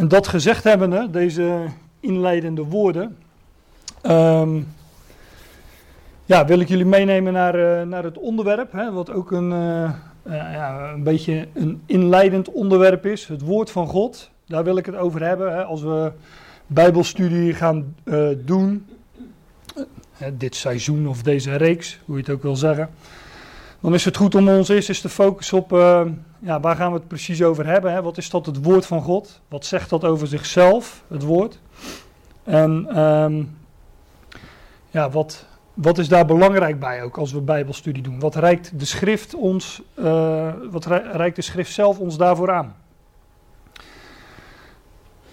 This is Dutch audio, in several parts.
En dat gezegd hebbende, deze inleidende woorden, ehm, ja, wil ik jullie meenemen naar, eh, naar het onderwerp, hè, wat ook een, eh, eh, ja, een beetje een inleidend onderwerp is, het woord van God. Daar wil ik het over hebben. Hè, als we Bijbelstudie gaan doen, dit seizoen of deze reeks, hoe je het ook wil zeggen, dan is het goed om ons eerst eens te focussen op ja, waar gaan we het precies over hebben. Hè? Wat is dat het woord van God? Wat zegt dat over zichzelf, het woord? En ehm, ja, wat, wat is daar belangrijk bij ook als we Bijbelstudie doen? Wat reikt de schrift ons, uh, wat reikt de schrift zelf ons daarvoor aan?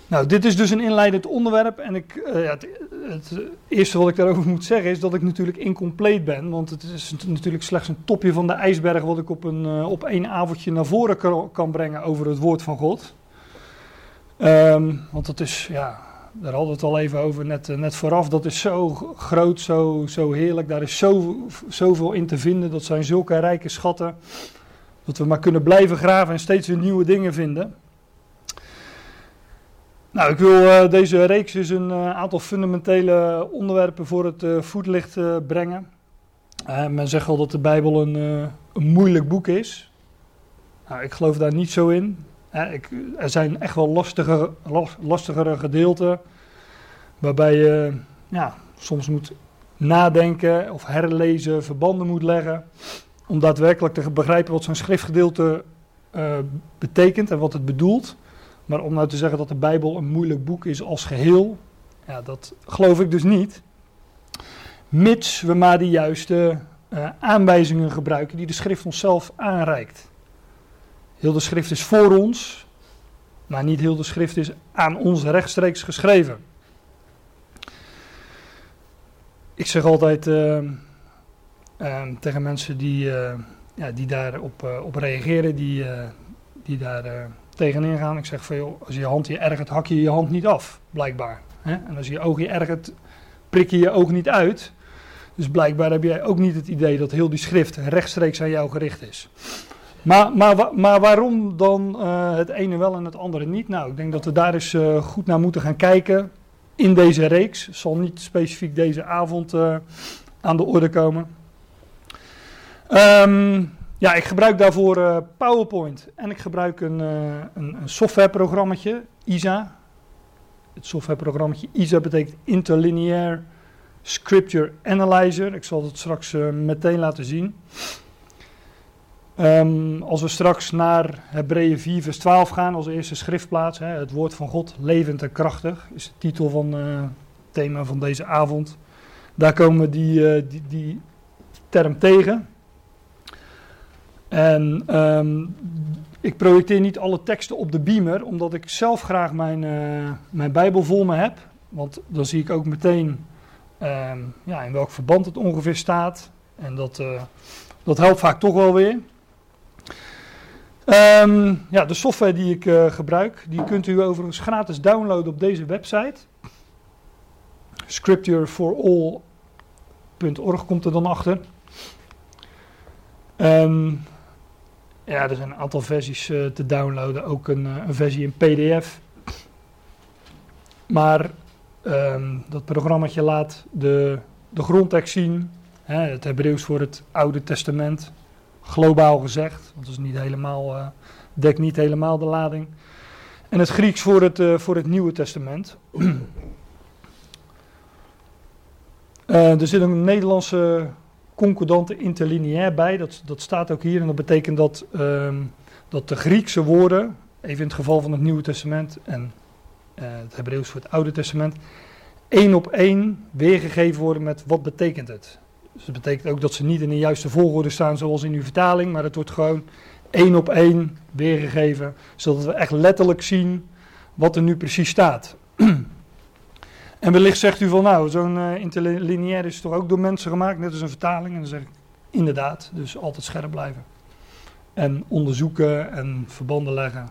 Nou, dit is dus een inleidend onderwerp. En ik, uh, ja, het, eerste wat ik daarover moet zeggen is dat ik natuurlijk incompleet ben. Want het is natuurlijk slechts een topje van de ijsberg wat ik op, een, uh, op één avondje naar voren kan, brengen over het woord van God. Um, want het is, ja, daar hadden we het al even over net, net vooraf. Dat is zo groot, zo, zo heerlijk. Daar is zo, zoveel in te vinden. Dat zijn zulke rijke schatten. Dat we maar kunnen blijven graven en steeds weer nieuwe dingen vinden. Nou, ik wil uh, deze reeks dus een uh, aantal fundamentele onderwerpen voor het uh, voetlicht brengen. men zegt al dat de Bijbel een, een moeilijk boek is. Nou, ik geloof daar niet zo in. Ik, er zijn echt wel lastige, lastigere gedeelten waarbij je ja, soms moet nadenken of herlezen, verbanden moet leggen. Om daadwerkelijk te begrijpen wat zo'n schriftgedeelte betekent en wat het bedoelt. Maar om nou te zeggen dat de Bijbel een moeilijk boek is als geheel, ja, dat geloof ik dus niet. Mits we maar de juiste uh, aanwijzingen gebruiken die de schrift onszelf aanreikt. Heel de schrift is voor ons, maar niet heel de schrift is aan ons rechtstreeks geschreven. Ik zeg altijd uh, uh, tegen mensen die, ja, die daarop op reageren, die, die daar tegenin gaan. Ik zeg van joh, als je je hand je ergert, hak je je hand niet af, blijkbaar. Hè? En als je je oog je ergert, prik je je oog niet uit. Dus blijkbaar heb jij ook niet het idee dat heel die schrift rechtstreeks aan jou gericht is. Maar, maar, maar waarom dan uh, het ene wel en het andere niet? Nou, ik denk dat we daar eens uh, goed naar moeten gaan kijken in deze reeks. Zal niet specifiek deze avond uh, aan de orde komen. Um, ja, ik gebruik daarvoor uh, PowerPoint en ik gebruik een, uh, een, ISA. Het softwareprogrammaatje ISA betekent Interlinear Scripture Analyzer. Ik zal het straks uh, meteen laten zien. Um, als we straks naar Hebreeën 4 vers 12 gaan, als eerste schriftplaats, hè, het woord van God, levend en krachtig, is de titel van het thema van deze avond. Daar komen we die, die term tegen. En um, ik projecteer niet alle teksten op de beamer, omdat ik zelf graag mijn, uh, mijn Bijbel vol me heb. Want dan zie ik ook meteen um, ja, in welk verband het ongeveer staat. En dat, uh, dat helpt vaak toch wel weer. Um, ja, de software die ik uh, gebruik, die kunt u overigens gratis downloaden op deze website. Scriptureforall.org komt er dan achter. Um, ja, er zijn een aantal versies uh, te downloaden, ook een, uh, een, versie in PDF. Maar um, dat programmaatje laat de, de grondtekst zien, hè, het Hebreeuws voor het Oude Testament, globaal gezegd, want het is niet helemaal, uh, dekt niet helemaal de lading. En het Grieks voor het, voor het Nieuwe Testament. er zit een Nederlandse concordante interlineair bij. Dat, dat staat ook hier en dat betekent dat, um, dat de Griekse woorden, even in het geval van het Nieuwe Testament en uh, het Hebreeuws voor het Oude Testament, één op één weergegeven worden met wat betekent het. Dus dat betekent ook dat ze niet in de juiste volgorde staan zoals in uw vertaling, maar het wordt gewoon één op één weergegeven, zodat we echt letterlijk zien wat er nu precies staat. En wellicht zegt u van nou, zo'n uh, interlineair is toch ook door mensen gemaakt, net als een vertaling. En dan zeg ik inderdaad, dus altijd scherp blijven. En onderzoeken en verbanden leggen.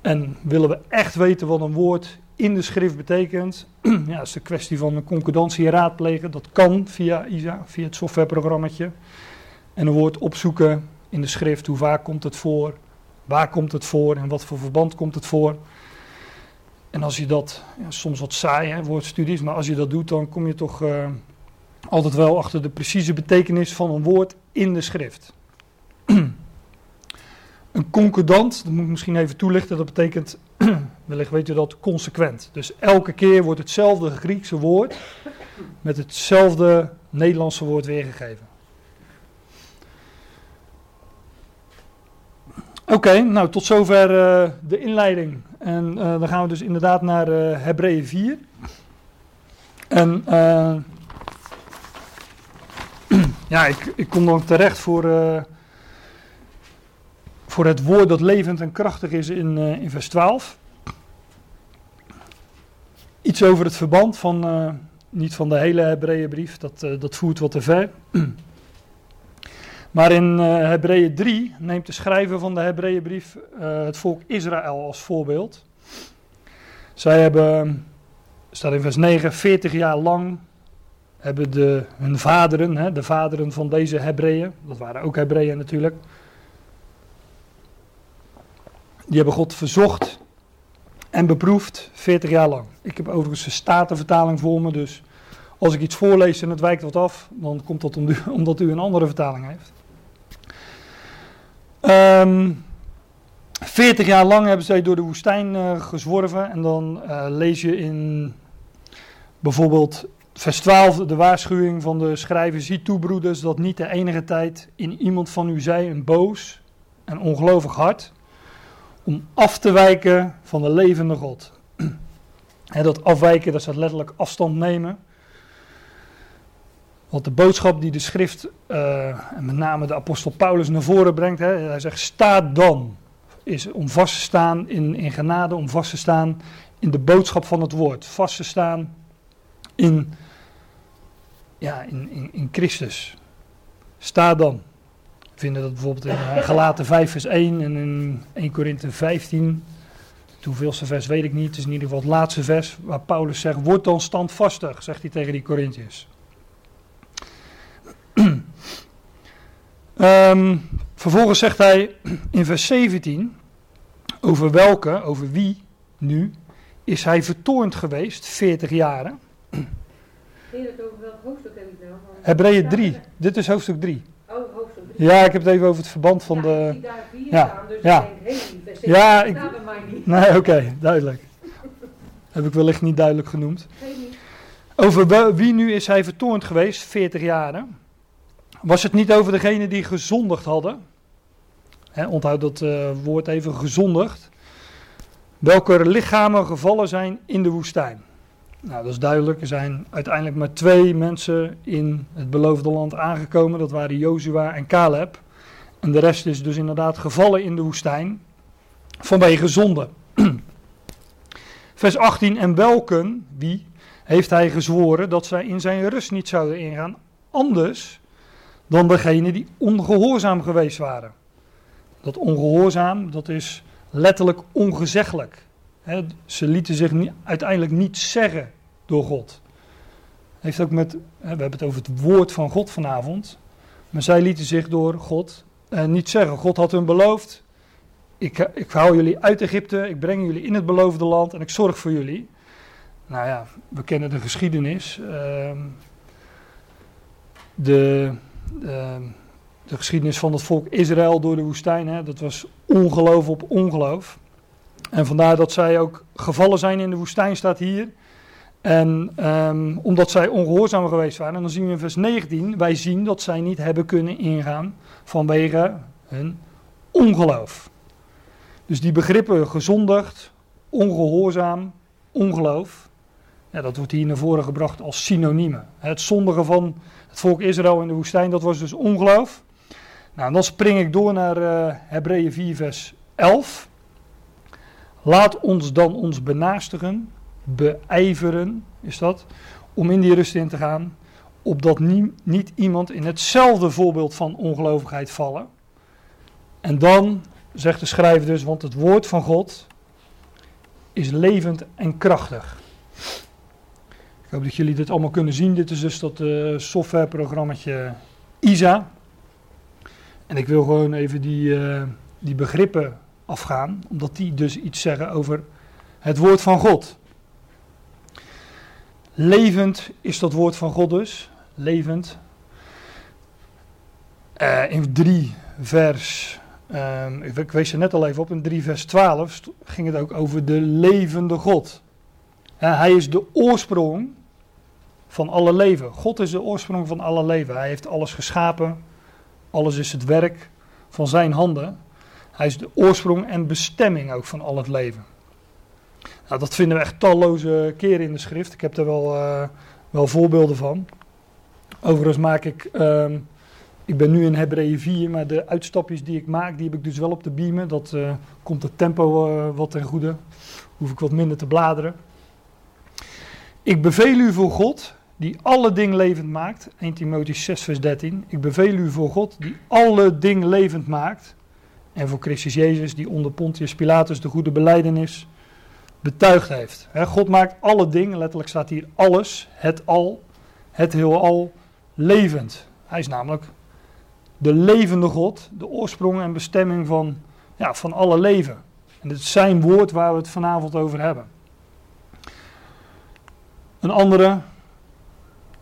En willen we echt weten wat een woord in de schrift betekent, ja, is de kwestie van een concordantie raadplegen. Dat kan via ISA, via het softwareprogrammaatje. En een woord opzoeken in de schrift, hoe vaak komt het voor, waar komt het voor en wat voor verband komt het voor. En als je dat, ja, soms wat saai, hè, woordstudies, maar als je dat doet, dan kom je toch uh, altijd wel achter de precieze betekenis van een woord in de schrift. een concordant, dat moet ik misschien even toelichten, dat betekent, wellicht weet u dat, consequent. Dus elke keer wordt hetzelfde Griekse woord met hetzelfde Nederlandse woord weergegeven. Oké, nou tot zover uh, de inleiding. En uh, dan gaan we dus inderdaad naar uh, Hebreeën 4. En ja, ik, ik, kom dan terecht voor, voor het woord dat levend en krachtig is in, in vers 12. Iets over het verband van, niet van de hele Hebreeënbrief, dat, dat voert wat te ver. Maar in uh, Hebreeën 3 neemt de schrijver van de Hebreeënbrief uh, het volk Israël als voorbeeld. Zij hebben, staat in vers 9, 40 jaar lang hebben de, hun vaderen, hè, de vaderen van deze Hebreeën, dat waren ook Hebreeën natuurlijk, die hebben God verzocht en beproefd 40 jaar lang. Ik heb overigens de Statenvertaling voor me, dus als ik iets voorlees en het wijkt wat af, dan komt dat omdat u een andere vertaling heeft. Um, ehm, 40 jaar lang hebben zij door de woestijn uh, gezworven. En dan uh, lees je in bijvoorbeeld vers 12 de waarschuwing van de schrijver. Zie toe, broeders, dat niet de enige tijd in iemand van u zij een boos en ongelovig hart. Om af te wijken van de levende God. Dat afwijken, dat staat letterlijk afstand nemen. Want de boodschap die de schrift, uh, en met name de apostel Paulus, naar voren brengt, hè, hij zegt: sta dan. Is om vast te staan in, in genade, om vast te staan in de boodschap van het woord. Vast te staan in, ja, in, in, in Christus. Sta dan. We vinden dat bijvoorbeeld in uh, Galaten 5, vers 1 en in 1 Korinthe 15. Het hoeveelste vers weet ik niet. Het is in ieder geval het laatste vers waar Paulus zegt: Word dan standvastig, zegt hij tegen die Corinthiërs. Um, vervolgens zegt hij in vers 17, over welke, over wie nu, is hij vertoornd geweest, 40 jaren. over welk hoofdstuk heb ik nou? Hebreeën 3, dit is hoofdstuk 3. Oh, hoofdstuk 3. Ja, ik heb het even over het verband van ja, de... Ik daar 4 ja, staan, dus ja. ik denk, vers ja, ik... bij mij niet. Nee, oké, okay, duidelijk. heb ik wellicht niet duidelijk genoemd. Over wie nu is hij vertoornd geweest, 40 jaren? Was het niet over degene die gezondigd hadden? Onthoud dat uh, woord even, gezondigd. Welke lichamen gevallen zijn in de woestijn? Nou, dat is duidelijk. Er zijn uiteindelijk maar twee mensen in het beloofde land aangekomen. Dat waren Jozua en Caleb. En de rest is dus inderdaad gevallen in de woestijn vanwege zonde. Vers 18. En welken, wie, heeft hij gezworen dat zij in zijn rust niet zouden ingaan? Anders dan degene die ongehoorzaam geweest waren. Dat ongehoorzaam, dat is letterlijk ongezeggelijk. ze lieten zich niet, uiteindelijk niet zeggen door God. Heeft ook met, we hebben het over het woord van God vanavond. Maar zij lieten zich door God eh, niet zeggen. God had hun beloofd, ik, ik hou jullie uit Egypte, ik breng jullie in het beloofde land en ik zorg voor jullie. Nou ja, we kennen de geschiedenis. Uh, de, Ehm, de geschiedenis van het volk Israël door de woestijn. Hè, dat was ongeloof op ongeloof. En vandaar dat zij ook gevallen zijn in de woestijn, staat hier. En um, omdat zij ongehoorzaam geweest waren. En dan zien we in vers 19, wij zien dat zij niet hebben kunnen ingaan vanwege hun ongeloof. Dus die begrippen gezondigd, ongehoorzaam, ongeloof. Ja, dat wordt hier naar voren gebracht als synoniemen. Het zondigen van het volk Israël in de woestijn, dat was dus ongeloof. Nou, dan spring ik door naar uh, Hebreeën 4, vers 11. Laat ons dan ons benaastigen, beijveren, is dat, om in die rust in te gaan, opdat nie, niet iemand in hetzelfde voorbeeld van ongelovigheid vallen. En dan zegt de schrijver dus, want het woord van God is levend en krachtig. Ik hoop dat jullie dit allemaal kunnen zien. Dit is dus dat uh, softwareprogrammaatje ISA. En ik wil gewoon even die, uh, die begrippen afgaan, omdat die dus iets zeggen over het woord van God. Levend is dat woord van God dus. Levend. Uh, in 3 vers, um, ik, wees er net al even op, in 3 vers 12 ging het ook over de levende God. Hij is de oorsprong van alle leven. God is de oorsprong van alle leven. Hij heeft alles geschapen. Alles is het werk van zijn handen. Hij is de oorsprong en bestemming ook van al het leven. Nou, dat vinden we echt talloze keren in de schrift. Ik heb er wel, uh, wel voorbeelden van. Overigens maak ik, uh, ik ben nu in Hebreeën 4, maar de uitstapjes die ik maak, die heb ik dus wel op de beamen. Dat uh, komt het tempo uh, wat ten goede. Hoef ik wat minder te bladeren. Ik beveel u voor God, die alle dingen levend maakt. 1 Timotheüs 6 vers 13. Ik beveel u voor God, die alle dingen levend maakt. En voor Christus Jezus, die onder Pontius Pilatus de goede beleidenis betuigd heeft. God maakt alle dingen, letterlijk staat hier alles, het al, het heelal, levend. Hij is namelijk de levende God, de oorsprong en bestemming van, ja, van alle leven. En het is zijn woord waar we het vanavond over hebben. Een andere,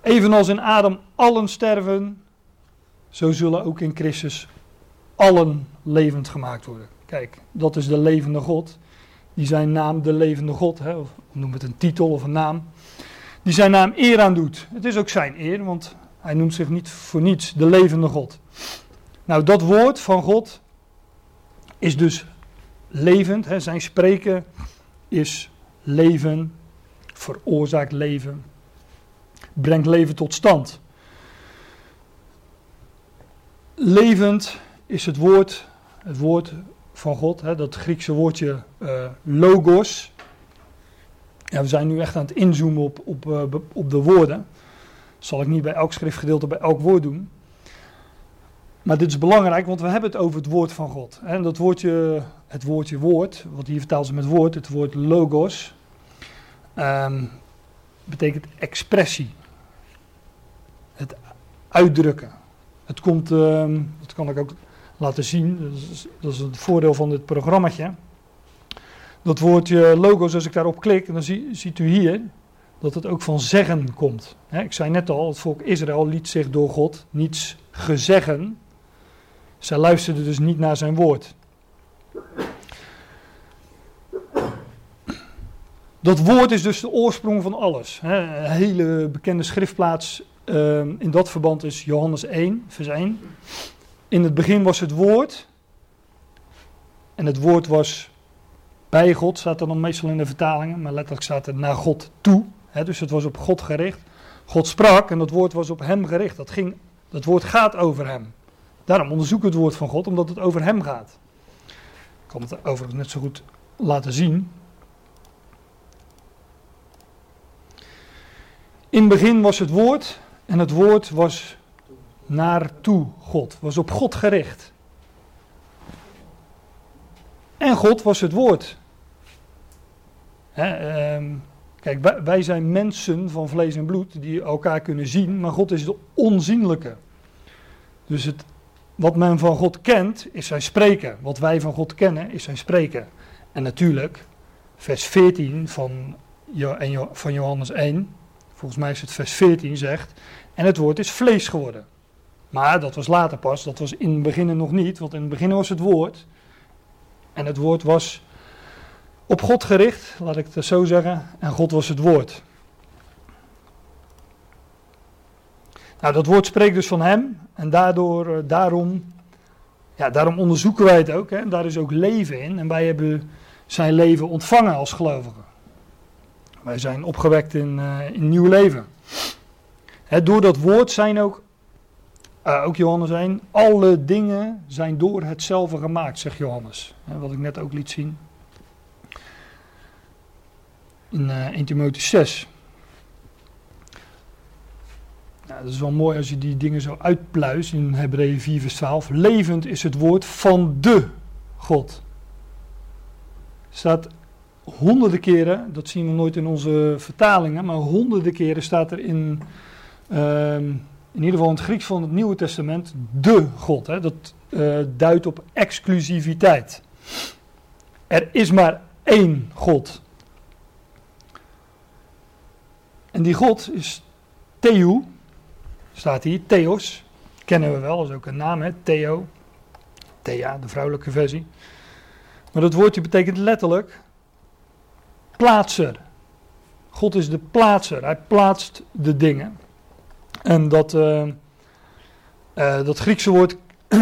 evenals in Adam allen sterven, zo zullen ook in Christus allen levend gemaakt worden. Kijk, dat is de levende God die zijn naam de levende God, hè, of noem het een titel of een naam, die zijn naam eer aan doet. Het is ook zijn eer, want hij noemt zich niet voor niets de levende God. Nou, dat woord van God is dus levend. Hè, zijn spreken is leven, veroorzaakt leven, brengt leven tot stand. Levend is het woord, het woord van God, hè, dat Griekse woordje uh, logos. Ja, we zijn nu echt aan het inzoomen op, op, uh, op de woorden. Dat zal ik niet bij elk schriftgedeelte, bij elk woord doen. Maar dit is belangrijk, want we hebben het over het woord van God. En dat woordje, het woordje woord, wat hier vertaalt ze met woord, het woord logos, um, betekent expressie. Uitdrukken. Het komt, um, dat kan ik ook laten zien. Dat is, dat is het voordeel van dit programmaatje. Dat woordje logos, als ik daarop klik, dan zie, ziet u hier dat het ook van zeggen komt. ik zei net al, het volk Israël liet zich door God niets gezeggen. Zij luisterden dus niet naar zijn woord. Dat woord is dus de oorsprong van alles. Een hele bekende schriftplaats uh, in dat verband is Johannes 1, vers 1. In het begin was het woord. En het woord was bij God, staat er dan meestal in de vertalingen, maar letterlijk staat er naar God toe. Dus het was op God gericht. God sprak en dat woord was op hem gericht. Dat, ging, dat woord gaat over hem. Daarom onderzoek het woord van God, omdat het over hem gaat. Ik kan het overigens net zo goed laten zien. In het begin was het woord en het woord was naartoe God, was op God gericht. En God was het woord. Um, kijk, wij zijn mensen van vlees en bloed die elkaar kunnen zien, maar God is de onzienlijke. Dus het, wat men van God kent, is zijn spreken. Wat wij van God kennen, is zijn spreken. En natuurlijk, vers 14 van, van Johannes 1, volgens mij is het vers 14, zegt: En het woord is vlees geworden. Maar dat was later pas, dat was in het begin nog niet, want in het begin was het woord. En het woord was op God gericht, laat ik het zo zeggen, en God was het woord. Nou, dat woord spreekt dus van hem en daardoor, eh, daarom, ja, daarom onderzoeken wij het ook. Hè, daar is ook leven in en wij hebben zijn leven ontvangen als gelovigen. Wij zijn opgewekt in, uh, in nieuw leven. Door dat woord zijn ook uh, ook Johannes 1. Alle dingen zijn door hetzelfde gemaakt, zegt Johannes. wat ik net ook liet zien. In uh, 1 Timotheüs 6. Nou, dat is wel mooi als je die dingen zo uitpluist in Hebreeën 4 vers 12. Levend is het woord van de God. Staat honderden keren, dat zien we nooit in onze vertalingen, maar honderden keren staat er in... Uh, in ieder geval in het Grieks van het Nieuwe Testament, de God. Hè? Dat uh, duidt op exclusiviteit. Er is maar één God. En die God is Theou, staat hier, Theos, kennen we wel, dat is ook een naam, hè, Theo. Thea, de vrouwelijke versie. Maar dat woordje betekent letterlijk plaatser. God is de plaatser, hij plaatst de dingen. En dat, uh, uh, dat Griekse woord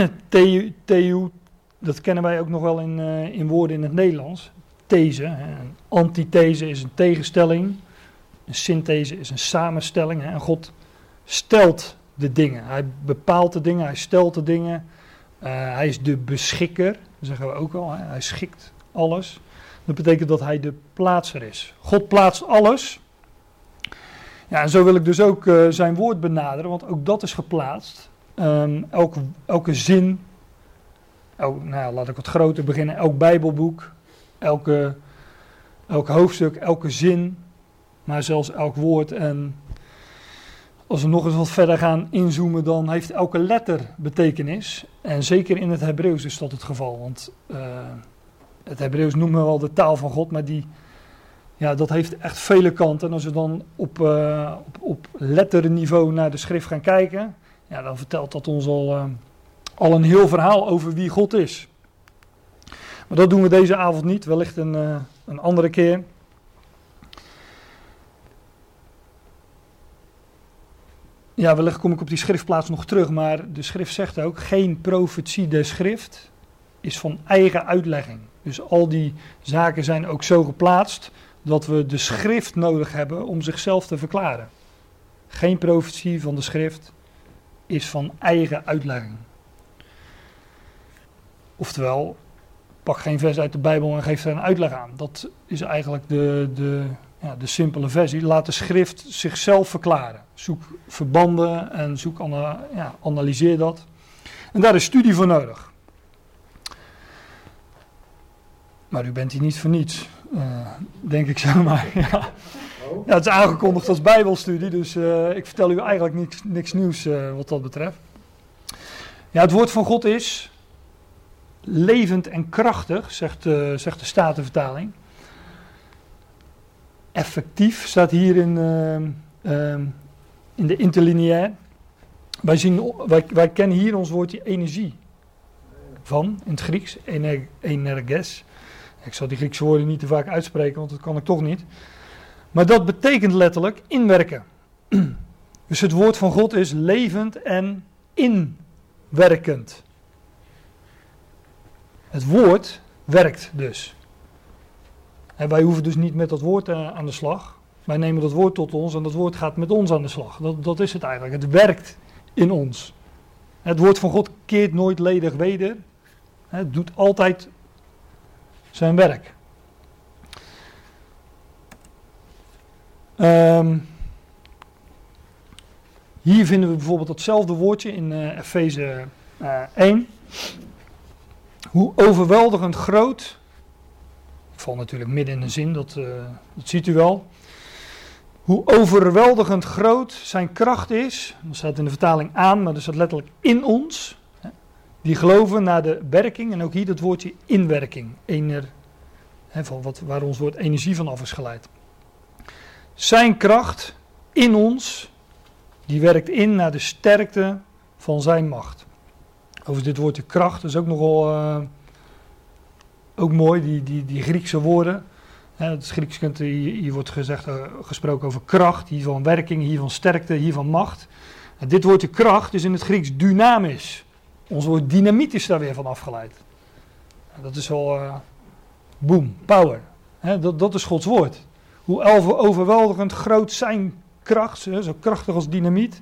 Theou, dat kennen wij ook nog wel in, uh, in woorden in het Nederlands. These, een antithese is een tegenstelling. Een synthese is een samenstelling. En God stelt de dingen. Hij bepaalt de dingen, hij stelt de dingen. Hij is de beschikker, dat zeggen we ook al. Hij schikt alles. Dat betekent dat hij de plaatser is. God plaatst alles. Ja, en zo wil ik dus ook uh, zijn woord benaderen, want ook dat is geplaatst. Um, elke, elke zin, nou laat ik wat groter beginnen, elk Bijbelboek, elke, elk hoofdstuk, elke zin, maar zelfs elk woord. En als we nog eens wat verder gaan inzoomen, dan heeft elke letter betekenis. En zeker in het Hebreeuws is dat het geval, want uh, het Hebreeuws noemen we wel de taal van God, maar die, ja, dat heeft echt vele kanten. En als we dan op, uh, op, op letterniveau naar de schrift gaan kijken, ja, dan vertelt dat ons al, uh, al een heel verhaal over wie God is. Maar dat doen we deze avond niet, wellicht een, uh, een andere keer. Ja, wellicht kom ik op die schriftplaats nog terug, maar de schrift zegt ook: geen profetie der schrift is van eigen uitlegging. Dus al die zaken zijn ook zo geplaatst dat we de schrift nodig hebben om zichzelf te verklaren. Geen profetie van de schrift is van eigen uitlegging. Oftewel, pak geen vers uit de Bijbel en geef er een uitleg aan. Dat is eigenlijk de, de, ja, de simpele versie. Laat de schrift zichzelf verklaren. Zoek verbanden en zoek, ja, analyseer dat. En daar is studie voor nodig. Maar u bent hier niet voor niets, uh, denk ik zomaar. ja. het is aangekondigd als Bijbelstudie, dus uh, ik vertel u eigenlijk niks, niks nieuws uh, wat dat betreft. Ja, het woord van God is levend en krachtig, zegt, zegt de Statenvertaling. Effectief staat hier in, in de interlineair. Wij, zien, wij, wij kennen hier ons woordje energie van, in het Grieks, energes. Ik zal die Griekse woorden niet te vaak uitspreken, want dat kan ik toch niet. Maar dat betekent letterlijk inwerken. Dus het woord van God is levend en inwerkend. Het woord werkt dus. En wij hoeven dus niet met dat woord uh, aan de slag. Wij nemen dat woord tot ons en dat woord gaat met ons aan de slag. Dat, dat is het eigenlijk. Het werkt in ons. Het woord van God keert nooit ledig weder. Het doet altijd zijn werk. Um, hier vinden we bijvoorbeeld datzelfde woordje in uh, Efeze uh, 1. Hoe overweldigend groot. Ik val natuurlijk midden in de zin, dat, uh, dat ziet u wel. Hoe overweldigend groot zijn kracht is. Dat staat in de vertaling aan, maar dat staat letterlijk in ons die geloven naar de werking, en ook hier dat woordje inwerking, ener, van wat, waar ons woord energie van af is geleid. Zijn kracht in ons, die werkt in naar de sterkte van zijn macht. Over dit woordje kracht is ook nogal uh, ook mooi, die, die, die Griekse woorden. Het Grieks kunt, hier, wordt gezegd, uh, gesproken over kracht, hier van werking, hier van sterkte, hier van macht. Dit woordje kracht is in het Grieks dynamisch. Ons woord dynamiet is daar weer van afgeleid. Dat is wel uh, boom, power. dat, dat is Gods woord. Hoe overweldigend groot zijn kracht, zo krachtig als dynamiet,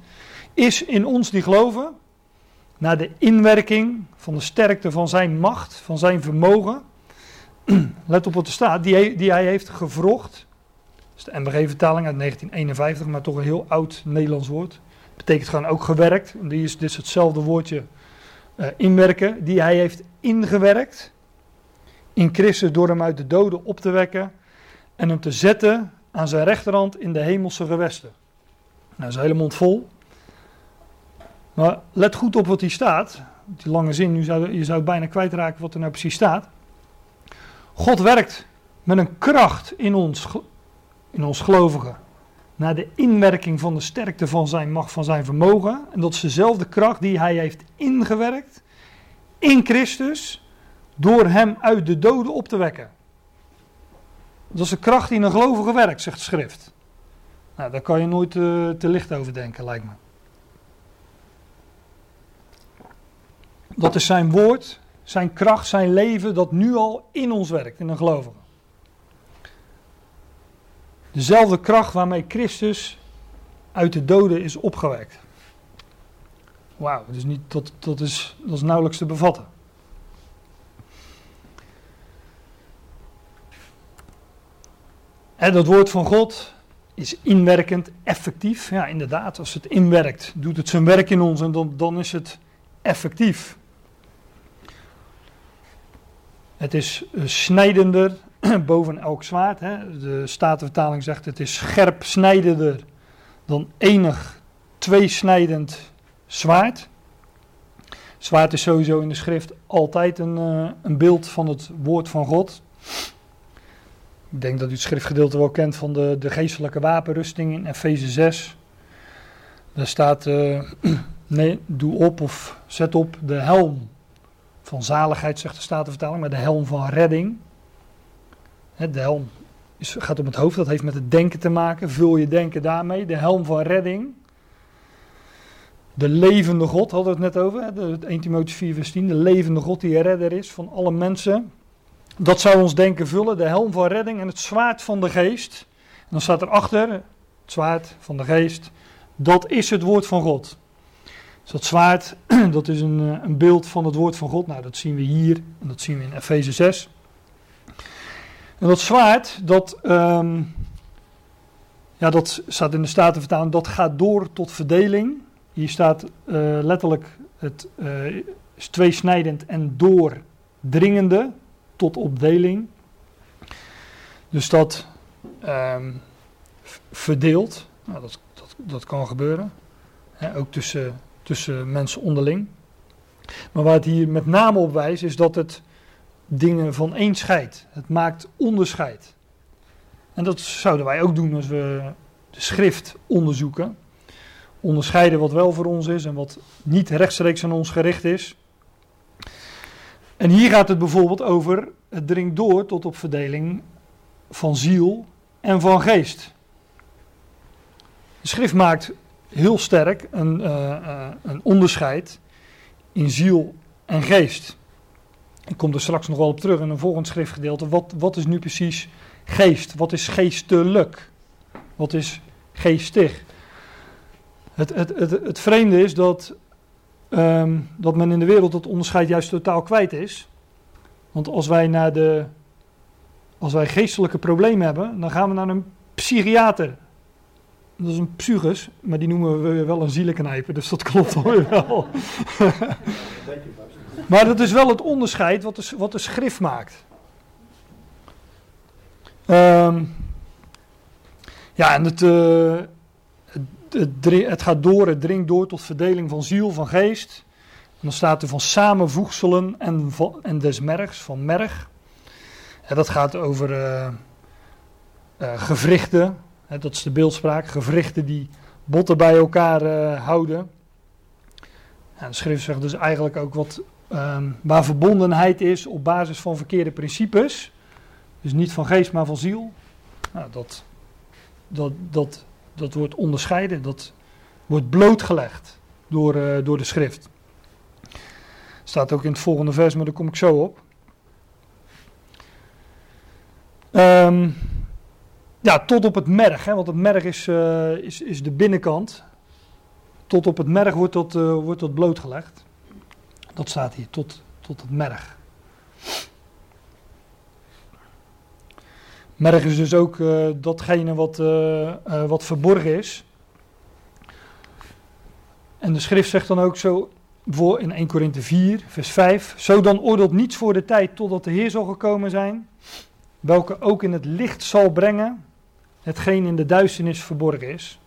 is in ons die geloven, naar de inwerking van de sterkte van zijn macht, van zijn vermogen. Let op wat er staat, die die hij heeft gevrocht. Dat is de MBG-vertaling uit 1951, maar toch een heel oud Nederlands woord. Betekent gewoon ook gewerkt. Die is, dit hetzelfde woordje uh, inwerken, die hij heeft ingewerkt in Christus door hem uit de doden op te wekken en hem te zetten aan zijn rechterhand in de hemelse gewesten. Nou, zijn hele mond vol. Maar let goed op wat hier staat. Die lange zin, nu zou, je zou bijna kwijtraken wat er nou precies staat. God werkt met een kracht in ons, in ons gelovigen. Naar de inwerking van de sterkte van zijn macht, van zijn vermogen. En dat is dezelfde kracht die hij heeft ingewerkt in Christus door hem uit de doden op te wekken. Dat is de kracht die in een gelovige werkt, zegt de schrift. Nou, daar kan je nooit uh, te licht over denken, lijkt me. Dat is zijn woord, zijn kracht, zijn leven dat nu al in ons werkt, in een gelovige. Dezelfde kracht waarmee Christus uit de doden is opgewekt. Wauw, dus niet, dat, dat, is, dat is nauwelijks te bevatten. En dat woord van God is inwerkend effectief. Ja, inderdaad, als het inwerkt, doet het zijn werk in ons en dan, dan is het effectief. Het is eh, snijdender boven elk zwaard. Hè. De Statenvertaling zegt het is scherp snijdender dan enig tweesnijdend zwaard. Zwaard is sowieso in de schrift altijd een, uh, een beeld van het woord van God. Ik denk dat u het schriftgedeelte wel kent van de, de geestelijke wapenrusting in Efeze 6. Daar staat, uh, nee, doe op of zet op de helm van zaligheid, zegt de Statenvertaling, maar de helm van redding. De helm gaat om het hoofd, dat heeft met het denken te maken. Vul je denken daarmee. De helm van redding. De levende God hadden we het net over. De 1 Timotheüs 4 vers 10. De levende God die redder is van alle mensen. Dat zou ons denken vullen. De helm van redding en het zwaard van de geest. En dan staat erachter, het zwaard van de geest. Dat is het woord van God. Dus dat zwaard, dat is een, eh, een beeld van het woord van God. Nou, dat zien we hier en dat zien we in Efeze 6. En dat zwaard, dat, um, ja, dat staat in de Statenvertaling, dat gaat door tot verdeling. Hier staat uh, letterlijk, het uh, tweesnijdend en doordringende tot opdeling. Dus dat um, verdeelt, nou, dat, dat, dat kan gebeuren, ook tussen, tussen mensen onderling. Maar waar het hier met name op wijst, is dat het dingen van één scheidt. Het maakt onderscheid. En dat zouden wij ook doen als we de schrift onderzoeken. Onderscheiden wat wel voor ons is en wat niet rechtstreeks aan ons gericht is. En hier gaat het bijvoorbeeld over, het dringt door tot op verdeling van ziel en van geest. De schrift maakt heel sterk een, uh, uh, een onderscheid in ziel en geest. Ik kom er straks nog wel op terug in een volgend schriftgedeelte. Wat, wat is nu precies geest? Wat is geestelijk? Wat is geestig? Het, het, het, het vreemde is dat, um, dat men in de wereld het onderscheid juist totaal kwijt is. Want als wij, naar de, als wij geestelijke problemen hebben, dan gaan we naar een psychiater. Dat is een psychus, maar die noemen we wel een zielenknijper, dus dat klopt hoor wel. Maar dat is wel het onderscheid wat de, wat de schrift maakt. Um, ja, en het, uh, het, het, gaat door, het dringt door tot verdeling van ziel, van geest. En dan staat er van samenvoegselen en, en des mergs, van merg. En dat gaat over uh, gewrichten, hè, dat is de beeldspraak, gewrichten die botten bij elkaar houden. En de schrift zegt dus eigenlijk ook wat um, waar verbondenheid is op basis van verkeerde principes. Dus niet van geest, maar van ziel. Nou, dat, dat, dat, dat wordt onderscheiden, dat wordt blootgelegd door, uh, door de schrift. Staat ook in het volgende vers, maar daar kom ik zo op. Um, ja, tot op het merg, hè, want het merg is, uh, is, is de binnenkant. Tot op het merg wordt dat, uh, wordt dat blootgelegd. Dat staat hier, tot, tot het merg. Merg is dus ook uh, datgene wat, uh, uh, wat verborgen is. En de schrift zegt dan ook zo voor in 1 Korinthe 4, vers 5. Zo dan oordeelt niets voor de tijd totdat de Heer zal gekomen zijn, welke ook in het licht zal brengen hetgeen in de duisternis verborgen is.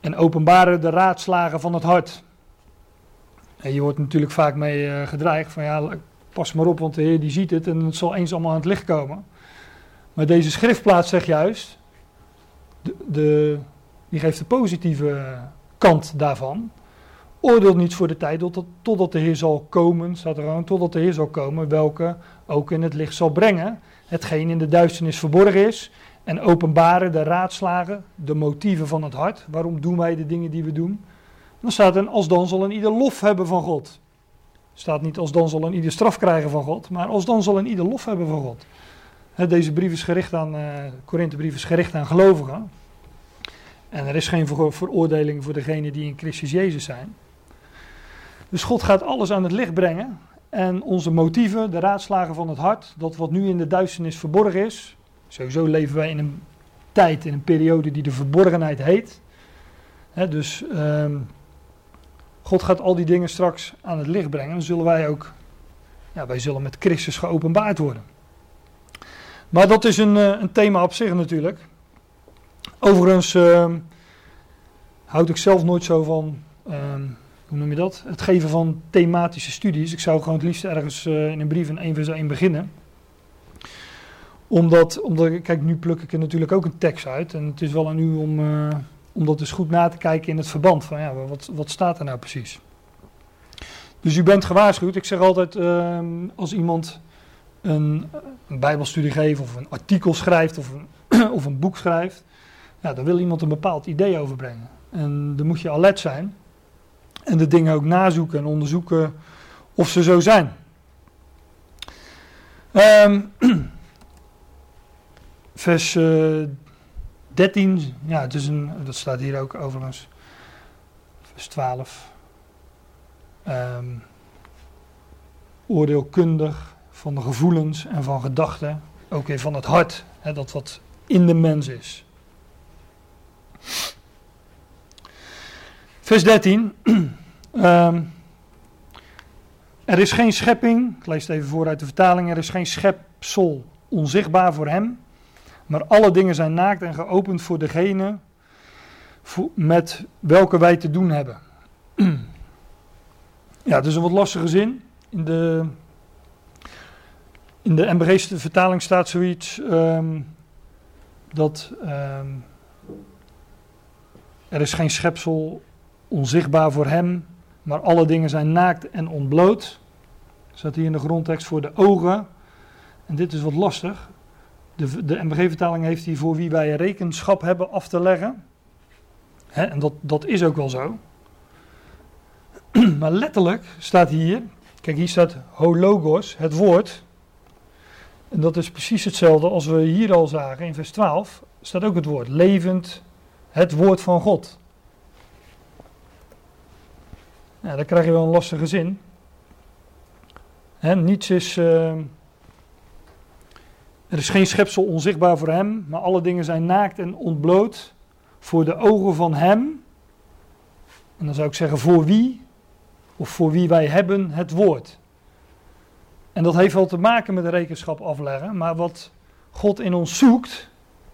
En openbaren de raadslagen van het hart. En je wordt natuurlijk vaak mee uh, gedreigd van ja, pas maar op, want de Heer die ziet het en het zal eens allemaal aan het licht komen. Maar deze schriftplaats zegt juist, de, de, die geeft de positieve kant daarvan. Oordeelt niet voor de tijd totdat, totdat de Heer zal komen, staat er gewoon, totdat de Heer zal komen, welke ook in het licht zal brengen. Hetgeen in de duisternis verborgen is. En openbaren de raadslagen, de motieven van het hart. Waarom doen wij de dingen die we doen? Dan staat er, als dan zal een ieder lof hebben van God. staat niet, als dan zal een ieder straf krijgen van God. Maar als dan zal een ieder lof hebben van God. deze brief is gericht aan, uh, Korinthebrief is gericht aan gelovigen. En er is geen veroordeling voor degenen die in Christus Jezus zijn. Dus God gaat alles aan het licht brengen. En onze motieven, de raadslagen van het hart, dat wat nu in de duisternis verborgen is. Sowieso leven wij in een tijd, in een periode die de verborgenheid heet. dus um, God gaat al die dingen straks aan het licht brengen. Dan zullen wij ook, ja, wij zullen met Christus geopenbaard worden. Maar dat is een, een thema op zich natuurlijk. Overigens uh, houd ik zelf nooit zo van, uh, hoe noem je dat? Het geven van thematische studies. Ik zou gewoon het liefst ergens uh, in een brief in 1 vers 1 beginnen. Omdat, omdat, kijk, nu pluk ik er natuurlijk ook een tekst uit. En het is wel aan u om, uh, om dat eens goed na te kijken in het verband. Van ja, wat, wat staat er nou precies? Dus u bent gewaarschuwd. Ik zeg altijd, uh, als iemand een, een bijbelstudie geeft of een artikel schrijft of een, of een boek schrijft ja, dan wil iemand een bepaald idee overbrengen. En dan moet je alert zijn. En de dingen ook nazoeken en onderzoeken of ze zo zijn. Um, vers uh, 13, ja, het is een, dat staat hier ook overigens. Vers 12. Um, ehm, oordeelkundig van de gevoelens en van gedachten. Ook weer van het hart, hè, dat wat in de mens is. Vers 13. um, ehm, er is geen schepping, ik lees het even voor uit de vertaling, er is geen schepsel onzichtbaar voor hem, maar alle dingen zijn naakt en geopend voor degene met welke wij te doen hebben. ja, het is een wat lastige zin. In de, in de MBG's vertaling staat zoiets um, dat... Um, er is geen schepsel onzichtbaar voor hem, maar alle dingen zijn naakt en ontbloot. Zat hier in de grondtekst voor de ogen. En dit is wat lastig. De, de MBG-vertaling heeft hier voor wie wij rekenschap hebben af te leggen. en dat, dat is ook wel zo. maar letterlijk staat hier, kijk hier staat hologos, het woord. En dat is precies hetzelfde als we hier al zagen in vers 12. Staat ook het woord levend, het woord van God. Ja, dan krijg je wel een lastige zin. He, niets is. Uh, er is geen schepsel onzichtbaar voor hem, maar alle dingen zijn naakt en ontbloot voor de ogen van hem. En dan zou ik zeggen voor wie, of voor wie wij hebben het woord. En dat heeft wel te maken met de rekenschap afleggen, maar wat God in ons zoekt,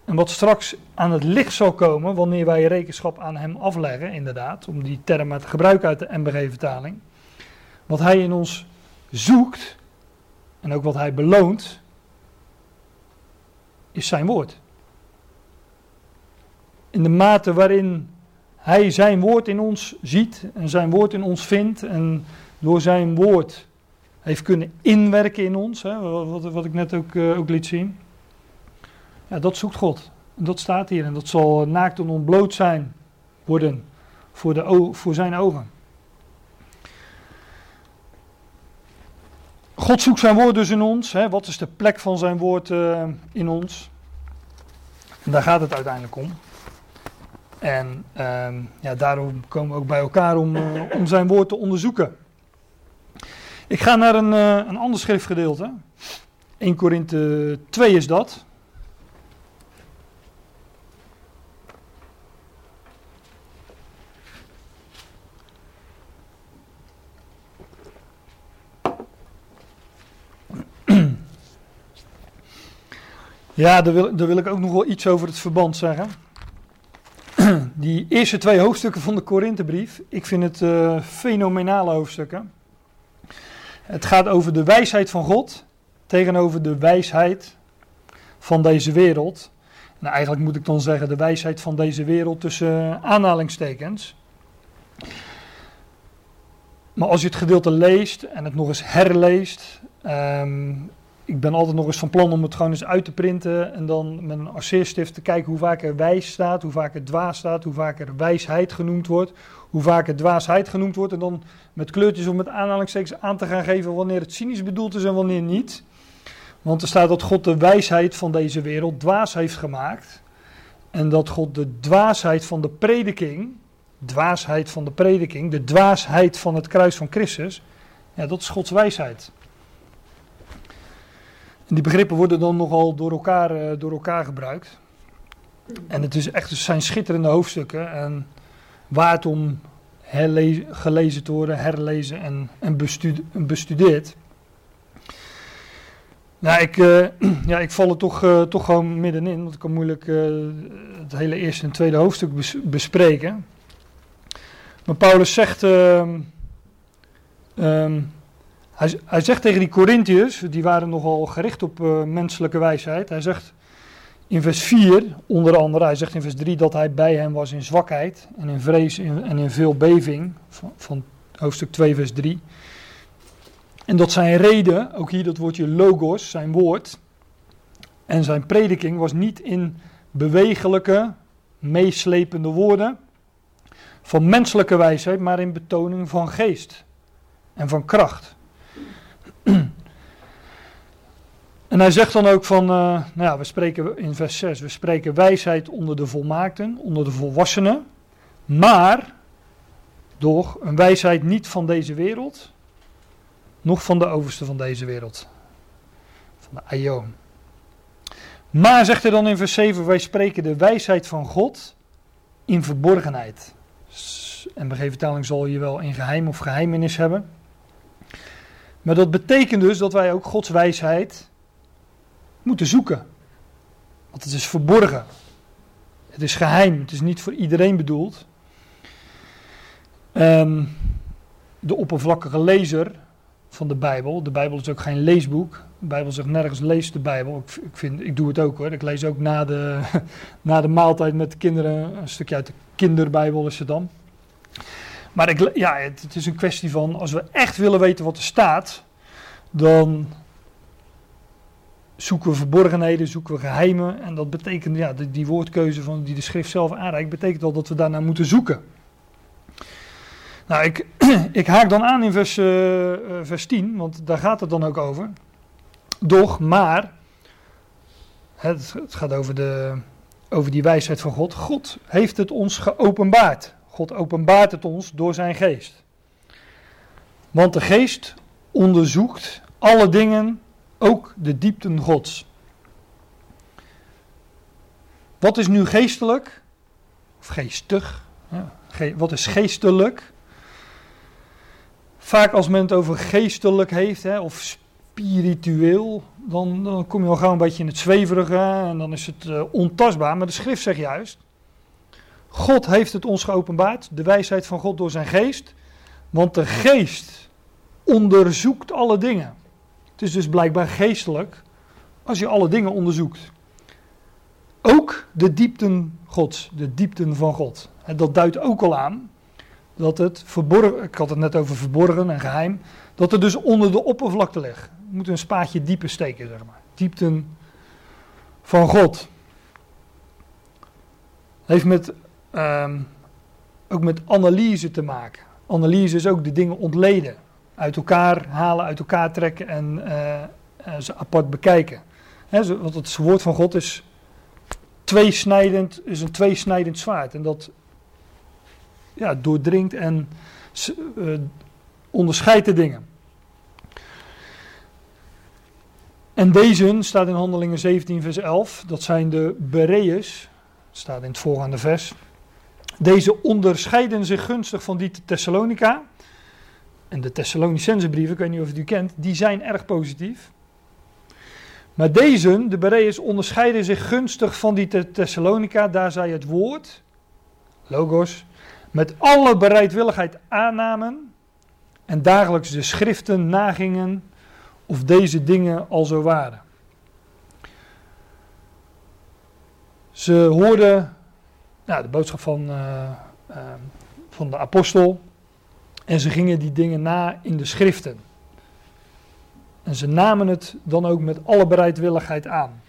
en wat straks aan het licht zal komen wanneer wij rekenschap aan hem afleggen, inderdaad, om die term maar te gebruiken uit de MBG-vertaling. Wat hij in ons zoekt en ook wat hij beloont, is zijn woord. In de mate waarin hij zijn woord in ons ziet en zijn woord in ons vindt en door zijn woord heeft kunnen inwerken in ons, hè, wat, wat, ik net ook, uh, ook liet zien ja, dat zoekt God. En dat staat hier. En dat zal naakt en ontbloot zijn worden voor, de, voor zijn ogen. God zoekt zijn woord dus in ons. Hè. Wat is de plek van zijn woord uh, in ons? En daar gaat het uiteindelijk om. En uh, ja, daarom komen we ook bij elkaar om, uh, om zijn woord te onderzoeken. Ik ga naar een, uh, een ander schriftgedeelte. 1 Korinthe 2 is dat. Ja, daar wil, daar wil ik ook nog wel iets over het verband zeggen. Die eerste twee hoofdstukken van de Korinthebrief, ik vind het uh, fenomenale hoofdstukken. Het gaat over de wijsheid van God tegenover de wijsheid van deze wereld. Nou, eigenlijk moet ik dan zeggen de wijsheid van deze wereld tussen aanhalingstekens. Maar als je het gedeelte leest en het nog eens herleest. ehm, ik ben altijd nog eens van plan om het gewoon eens uit te printen. En dan met een arceerstift te kijken hoe vaak er wijs staat, hoe vaak er dwaas staat, hoe vaak er wijsheid genoemd wordt. Hoe vaak er dwaasheid genoemd wordt. En dan met kleurtjes om met aanhalingstekens aan te gaan geven wanneer het cynisch bedoeld is en wanneer niet. Want er staat dat God de wijsheid van deze wereld dwaas heeft gemaakt. En dat God de dwaasheid van de prediking, dwaasheid van de prediking, de dwaasheid van het kruis van Christus, ja, dat is Gods wijsheid. Die begrippen worden dan nogal door elkaar, eh, door elkaar gebruikt. En het, is echt, zijn schitterende hoofdstukken en waard om herle- gelezen te worden, herlezen en, en bestu- bestudeerd. Nou, ik, eh, ja, ik val er toch, eh, toch gewoon middenin, want ik kan moeilijk het hele eerste en tweede hoofdstuk bes- bespreken. Maar Paulus zegt, ehm, ehm, hij, hij zegt tegen die Corinthiërs, die waren nogal gericht op eh, menselijke wijsheid. Hij zegt in vers 4, onder andere, hij zegt in vers 3 dat hij bij hem was in zwakheid en in vrees en in veel beving, van, van hoofdstuk 2 vers 3. En dat zijn reden, ook hier dat woordje logos, zijn woord, en zijn prediking was niet in bewegelijke, meeslepende woorden van menselijke wijsheid, maar in betoning van geest en van kracht. En hij zegt dan ook van, eh, nou ja, we spreken in vers 6, we spreken wijsheid onder de volmaakten, onder de volwassenen, maar door een wijsheid niet van deze wereld, nog van de overste van deze wereld, van de Aion. Maar zegt hij dan in vers 7, wij spreken de wijsheid van God in verborgenheid. S- NBG-vertaling zal je wel in geheim of geheimenis hebben. Maar dat betekent dus dat wij ook Gods wijsheid moeten zoeken. Want het is verborgen. Het is geheim. Het is niet voor iedereen bedoeld. Ehm, de oppervlakkige lezer van de Bijbel. De Bijbel is ook geen leesboek. De Bijbel zegt nergens lees de Bijbel. Ik, ik, vind, ik doe het ook hoor. Ik lees ook na de, na de maaltijd met de kinderen een stukje uit de kinderbijbel is het dan. Maar ik, ja, het, is een kwestie van als we echt willen weten wat er staat, dan zoeken we verborgenheden, zoeken we geheimen. En dat betekent, ja, die, die woordkeuze van, die de schrift zelf aanreikt, betekent al dat we daarnaar moeten zoeken. Nou, ik, ik haak dan aan in vers, eh, eh, vers 10, want daar gaat het dan ook over. Doch, maar, het, het gaat over, de, over die wijsheid van God. God heeft het ons geopenbaard. God openbaart het ons door zijn geest. Want de geest onderzoekt alle dingen, ook de diepten Gods. Wat is nu geestelijk? Of geestig? Wat is geestelijk? Vaak als men het over geestelijk heeft, hè, of spiritueel, dan, dan kom je al gauw een beetje in het zweverige en dan is het uh, ontastbaar. Maar de schrift zegt juist, God heeft het ons geopenbaard, de wijsheid van God door zijn geest, want de geest onderzoekt alle dingen. Het is dus blijkbaar geestelijk als je alle dingen onderzoekt. Ook de diepten Gods, de diepten van God. En dat duidt ook al aan dat het verborgen, ik had het net over verborgen en geheim, dat het dus onder de oppervlakte ligt. Je moet een spaatje dieper steken, zeg maar. Diepten van God. Heeft met, um, ook met analyse te maken. Analyse is ook de dingen ontleden. Uit elkaar halen, uit elkaar trekken en uh, uh, ze apart bekijken. Want het woord van God is, tweesnijdend, is een tweesnijdend zwaard. En dat ja, doordringt en uh, onderscheidt de dingen. En deze staat in Handelingen 17, vers 11. Dat zijn de Bereërs. Staat in het voorgaande vers. Deze onderscheiden zich gunstig van die te Thessalonica. En de Thessalonicense brieven, ik weet niet of je die kent, die zijn erg positief. Maar deze, de Bereërs, onderscheiden zich gunstig van die te Thessalonica. Daar zij het woord, logos, met alle bereidwilligheid aannamen en dagelijks de schriften nagingen of deze dingen al zo waren. Ze hoorden nou, de boodschap van, eh, eh, van de apostel en ze gingen die dingen na in de schriften. En ze namen het dan ook met alle bereidwilligheid aan.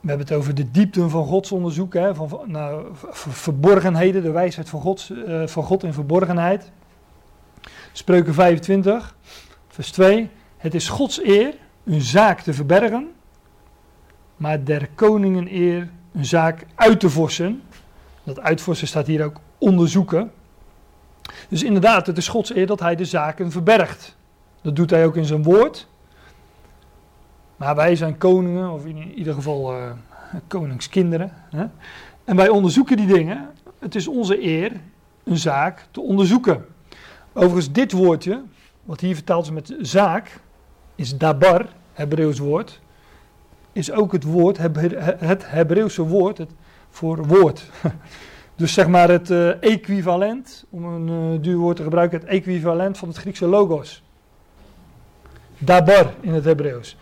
We hebben het over de diepten van Gods onderzoek, hè, van, nou, verborgenheden, de wijsheid van, Gods, eh, van God in verborgenheid. Spreuken 25, vers 2. Het is Gods eer een zaak te verbergen, maar der koningen eer een zaak uit te vorsen. Dat uitvorsen staat hier ook onderzoeken. Dus inderdaad, het is Gods eer dat hij de zaken verbergt. Dat doet hij ook in zijn woord. Maar wij zijn koningen, of in ieder geval eh, koningskinderen. Hè? En wij onderzoeken die dingen. Het is onze eer een zaak te onderzoeken. Overigens, dit woordje, wat hier vertaald is met zaak, is dabar, Hebreeuws woord. Is ook het woord, het Hebreeuwse woord het, voor woord. Dus zeg maar het eh, equivalent, om een eh, duur woord te gebruiken, het equivalent van het Griekse logos. Dabar in het Hebreeuws.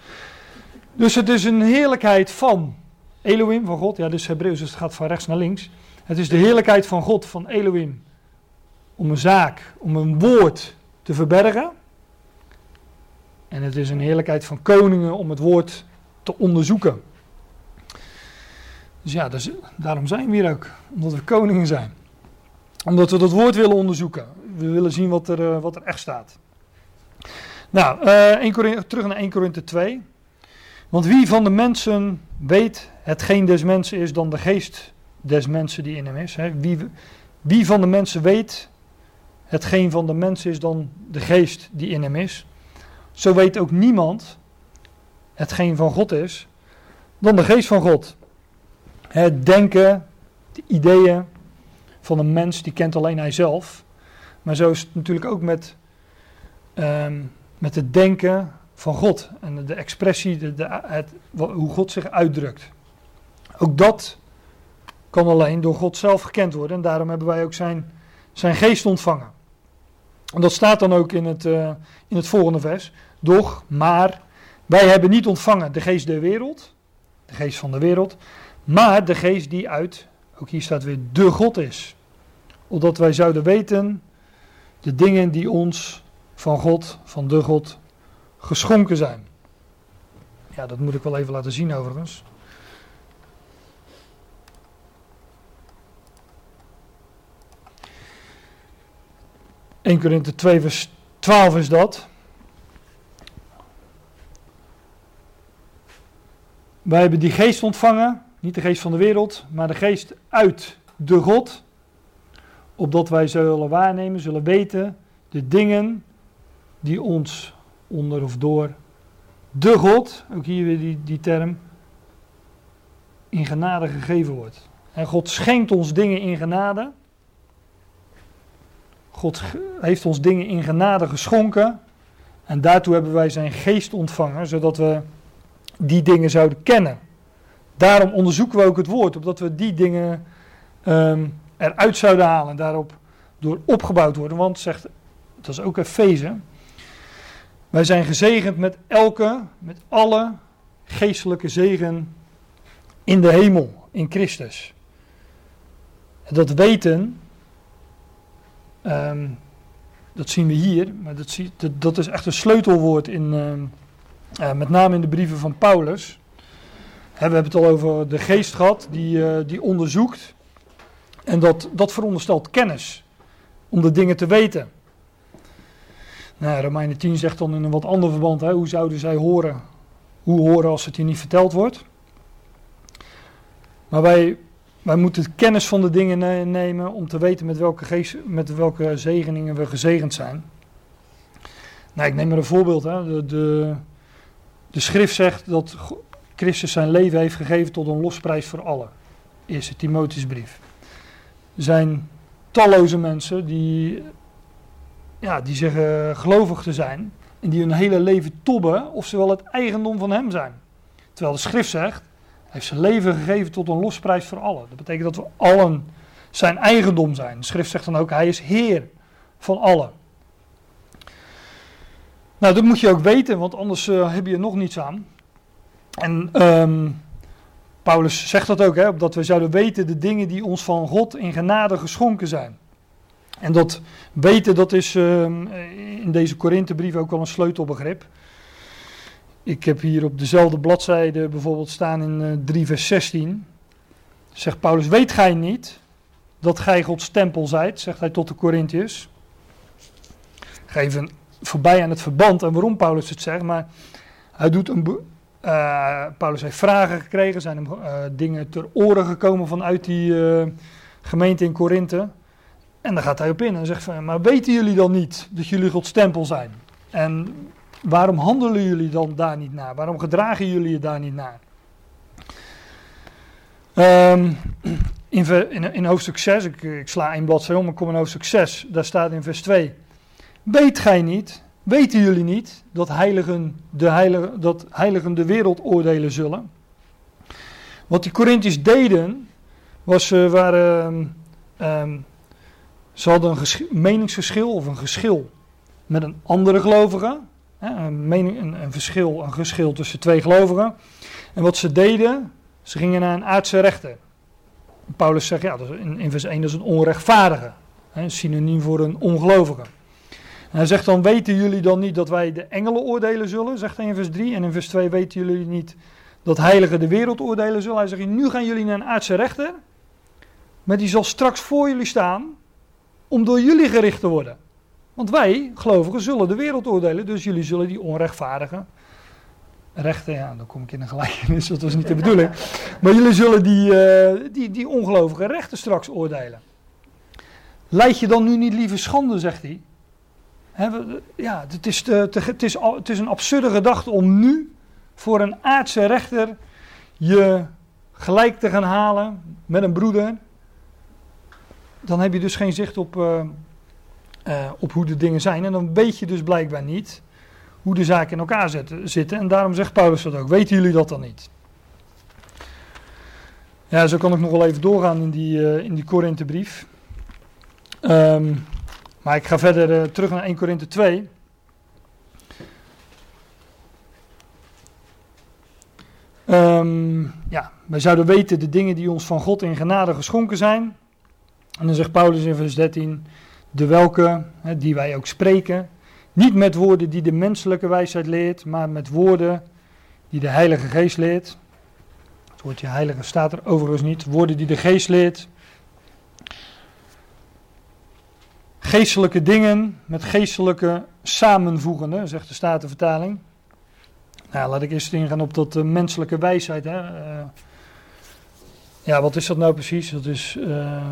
Dus het is een heerlijkheid van Elohim, van God. Ja, dus Hebreeuws, dus gaat van rechts naar links. Het is de heerlijkheid van God, van Elohim, om een zaak, om een woord te verbergen. En het is een heerlijkheid van koningen om het woord te onderzoeken. Dus ja, daarom zijn we hier ook. Omdat we koningen zijn. Omdat we dat woord willen onderzoeken. We willen zien wat er, eh, wat er echt staat. Nou, 1 Korinthe- terug naar 1 Korinthe 2. Want wie van de mensen weet hetgeen des mensen is dan de geest des mensen die in hem is? Hè? Wie, wie van de mensen weet hetgeen van de mensen is dan de geest die in hem is? Zo weet ook niemand hetgeen van God is dan de geest van God. Het denken, de ideeën van een mens, die kent alleen hij zelf. Maar zo is het natuurlijk ook met, ehm, met het denken van God. En de expressie, de, de, het, hoe God zich uitdrukt. Ook dat kan alleen door God zelf gekend worden. En daarom hebben wij ook zijn, zijn geest ontvangen. En dat staat dan ook in het, eh, in het volgende vers. Doch, maar, wij hebben niet ontvangen de geest der wereld. De geest van de wereld. Maar de geest die uit, ook hier staat weer, de God is. Opdat wij zouden weten de dingen die ons van God, van de God, geschonken zijn. Ja, dat moet ik wel even laten zien overigens. ...1 Korinthe 2 vers 12 is dat. Wij hebben die geest ontvangen, niet de geest van de wereld, maar de geest uit de God. Opdat wij zullen waarnemen, zullen weten de dingen die ons onder of door de God, ook hier weer die, die term, in genade gegeven wordt. En God schenkt ons dingen in genade. God heeft ons dingen in genade geschonken. En daartoe hebben wij zijn geest ontvangen, zodat we die dingen zouden kennen. Daarom onderzoeken we ook het woord, opdat we die dingen ehm, eruit zouden halen en daarop door opgebouwd worden. Want, zegt, dat is ook Efeze, wij zijn gezegend met elke, met alle geestelijke zegen in de hemel, in Christus. Dat weten, ehm, dat zien we hier, maar dat, dat, is echt een sleutelwoord in, ehm, eh, met name in de brieven van Paulus. We hebben het al over de geest gehad, die, eh, die onderzoekt. En dat, dat veronderstelt kennis, om de dingen te weten. Nou, Romeinen 10 zegt dan in een wat ander verband, hè, hoe zouden zij horen? Hoe horen als het je niet verteld wordt? Maar wij, wij moeten kennis van de dingen ne- nemen om te weten met welke, geest, met welke zegeningen we gezegend zijn. Nou, ik neem maar een voorbeeld. Hè. De, de, de schrift zegt dat Christus zijn leven heeft gegeven tot een losprijs voor allen. Eerste Timotheusbrief. Er zijn talloze mensen die, ja, die zeggen gelovig te zijn. En die hun hele leven tobben of ze wel het eigendom van hem zijn. Terwijl de schrift zegt, heeft zijn leven gegeven tot een losprijs voor allen. Dat betekent dat we allen zijn eigendom zijn. De schrift zegt dan ook, hij is heer van allen. Nou, dat moet je ook weten, want anders uh, heb je er nog niets aan. En um, Paulus zegt dat ook, hè, opdat we zouden weten de dingen die ons van God in genade geschonken zijn. En dat weten, dat is um, in deze Korinthebrief ook wel een sleutelbegrip. Ik heb hier op dezelfde bladzijde bijvoorbeeld staan in uh, 3 vers 16. Zegt Paulus, weet gij niet dat gij Gods tempel zijt, zegt hij tot de Corinthiërs. Geven voorbij aan het verband en waarom Paulus het zegt, maar hij doet een. Uh, Paulus heeft vragen gekregen, zijn hem uh, dingen ter oren gekomen vanuit die gemeente in Korinthe. En daar gaat hij op in en zegt van, maar weten jullie dan niet dat jullie Gods tempel zijn? En waarom handelen jullie dan daar niet naar? Waarom gedragen jullie je daar niet naar? Um, in, in, hoofdstuk 6, ik, ik sla één bladzijde om, ik kom in hoofdstuk 6, daar staat in vers 2. Weet gij niet, weten jullie niet, dat heiligen de, heilige, dat heiligen de wereld oordelen zullen? Wat die Corinthiërs deden, was ze waren, um, ze hadden een meningsverschil of een geschil met een andere gelovige. Een, mening, een, een, verschil, een geschil tussen twee gelovigen. En wat ze deden, ze gingen naar een aardse rechter. Paulus zegt, ja, in, in vers 1 dat is een onrechtvaardige. Hè, synoniem voor een ongelovige. Hij zegt dan, weten jullie dan niet dat wij de engelen oordelen zullen? Zegt hij in vers 3. En in vers 2 weten jullie niet dat heiligen de wereld oordelen zullen? Hij zegt, nu gaan jullie naar een aardse rechter. Maar die zal straks voor jullie staan om door jullie gericht te worden. Want wij, gelovigen, zullen de wereld oordelen. Dus jullie zullen die onrechtvaardigen rechten, ja, dan kom ik in een gelijkenis, dat was niet de bedoeling. Maar jullie zullen die, uh, die, die ongelovige rechten straks oordelen. Leid je dan nu niet liever schande, zegt hij. Ja, het is, het, is, het is een absurde gedachte om nu voor een aardse rechter je gelijk te gaan halen met een broeder. Dan heb je dus geen zicht op, uh, uh, op hoe de dingen zijn. En dan weet je dus blijkbaar niet hoe de zaken in elkaar zetten, zitten. En daarom zegt Paulus dat ook. Weten jullie dat dan niet? Ja, zo kan ik nog wel even doorgaan in die, uh, in die Korinthebrief. Um, maar ik ga verder uh, terug naar 1 Korinthe 2. Um, ja, wij zouden weten de dingen die ons van God in genade geschonken zijn. En dan zegt Paulus in vers 13, de welke, hè, die wij ook spreken, niet met woorden die de menselijke wijsheid leert, maar met woorden die de Heilige Geest leert. Het woordje heilige staat er overigens niet. Woorden die de Geest leert. Geestelijke dingen met geestelijke samenvoegende, zegt de Statenvertaling. Nou, laat ik eerst ingaan op dat uh, menselijke wijsheid. Hè. Uh, ja, wat is dat nou precies? Dat is, uh,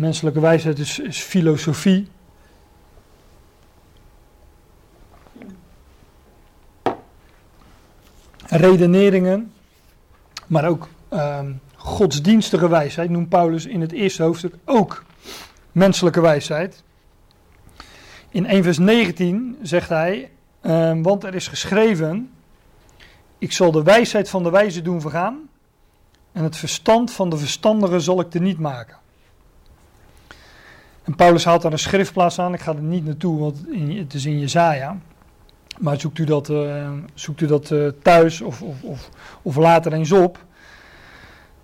menselijke wijsheid is, is filosofie. redeneringen, maar ook um, godsdienstige wijsheid, noemt Paulus in het eerste hoofdstuk ook menselijke wijsheid. In 1 vers 19 zegt hij, um, want er is geschreven, ik zal de wijsheid van de wijze doen vergaan en het verstand van de verstandigen zal ik er niet maken. Paulus haalt daar een schriftplaats aan, ik ga er niet naartoe, want het is in Jezaja. Maar zoekt u dat, uh, zoekt u dat uh, thuis of, of, of, of, later eens op.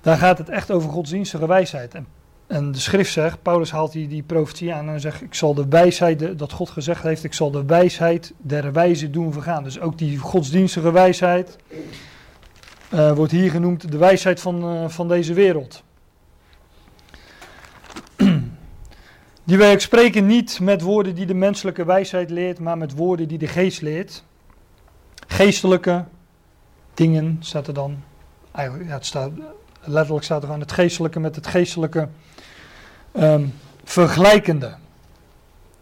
Daar gaat het echt over godsdienstige wijsheid. En, en de schrift zegt, Paulus haalt die, die profetie aan en zegt, ik zal de wijsheid, dat God gezegd heeft, ik zal de wijsheid der wijze doen vergaan. Dus ook die godsdienstige wijsheid uh, wordt hier genoemd de wijsheid van, van deze wereld. Die wij spreken niet met woorden die de menselijke wijsheid leert, maar met woorden die de geest leert. Geestelijke dingen staat er dan. Eigenlijk, ja, staat, letterlijk staat er aan het geestelijke met het geestelijke um, vergelijkende.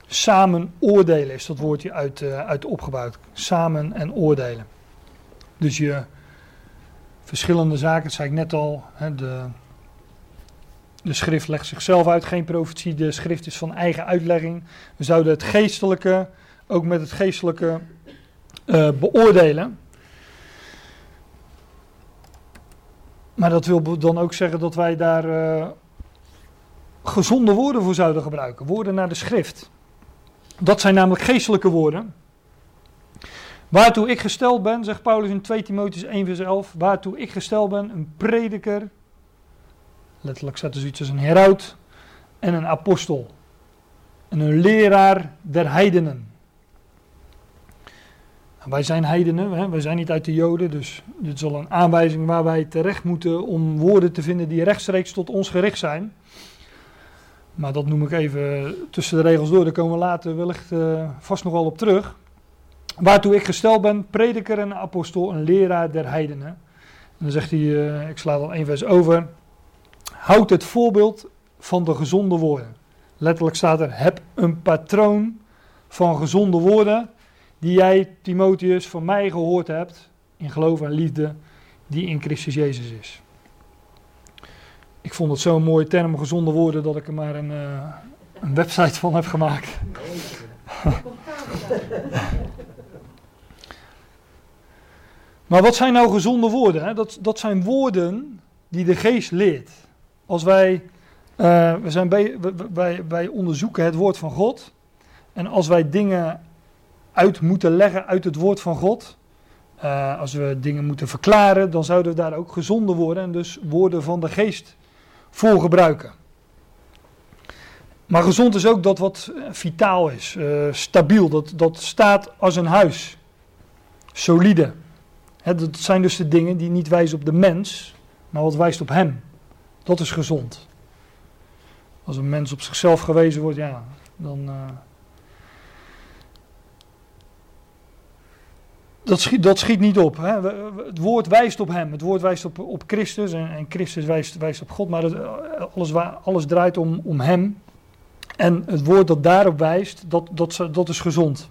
Samen oordelen is dat woordje uit, uh, uit opgebouwd. Samen en oordelen. Dus je verschillende zaken, dat zei ik net al, hè, de, de schrift legt zichzelf uit, geen profetie. De schrift is van eigen uitlegging. We zouden het geestelijke ook met het geestelijke uh, beoordelen. Maar dat wil dan ook zeggen dat wij daar uh, gezonde woorden voor zouden gebruiken. Woorden naar de schrift. Dat zijn namelijk geestelijke woorden. Waartoe ik gesteld ben, zegt Paulus in 2 Timotheus 1 vers 11, waartoe ik gesteld ben, een prediker, letterlijk staat er zoiets als een heraut, en een apostel. En een leraar der heidenen. Nou, wij zijn heidenen, hè? wij zijn niet uit de Joden, dus dit is al een aanwijzing waar wij terecht moeten om woorden te vinden die rechtstreeks tot ons gericht zijn. Maar dat noem ik even tussen de regels door, daar komen we later wellicht uh, vast nog wel op terug. Waartoe ik gesteld ben, prediker en apostel, een leraar der heidenen. En dan zegt hij, uh, ik sla al één vers over. Houd het voorbeeld van de gezonde woorden. Letterlijk staat er, heb een patroon van gezonde woorden die jij, Timotheus, van mij gehoord hebt, in geloof en liefde, die in Christus Jezus is. Ik vond het zo'n mooie term, gezonde woorden, dat ik er maar een, uh, een website van heb gemaakt. maar wat zijn nou gezonde woorden? Hè? Dat, dat zijn woorden die de geest leert. Als wij, uh, we zijn bij, wij, onderzoeken het woord van God. En als wij dingen uit moeten leggen uit het woord van God. Uh, als we dingen moeten verklaren, dan zouden we daar ook gezonde woorden en dus woorden van de geest voor gebruiken. Maar gezond is ook dat wat vitaal is, stabiel, dat, dat staat als een huis. Solide. Dat zijn dus de dingen die niet wijzen op de mens, maar wat wijst op hem. Dat is gezond. Als een mens op zichzelf gewezen wordt, ja, dan. Uh, dat, schiet, dat schiet niet op. Hè. Het woord wijst op hem. Het woord wijst op, op Christus. En, en Christus wijst, wijst op God. Maar het, alles, alles draait om, om hem. En het woord dat daarop wijst, dat, dat, dat is gezond.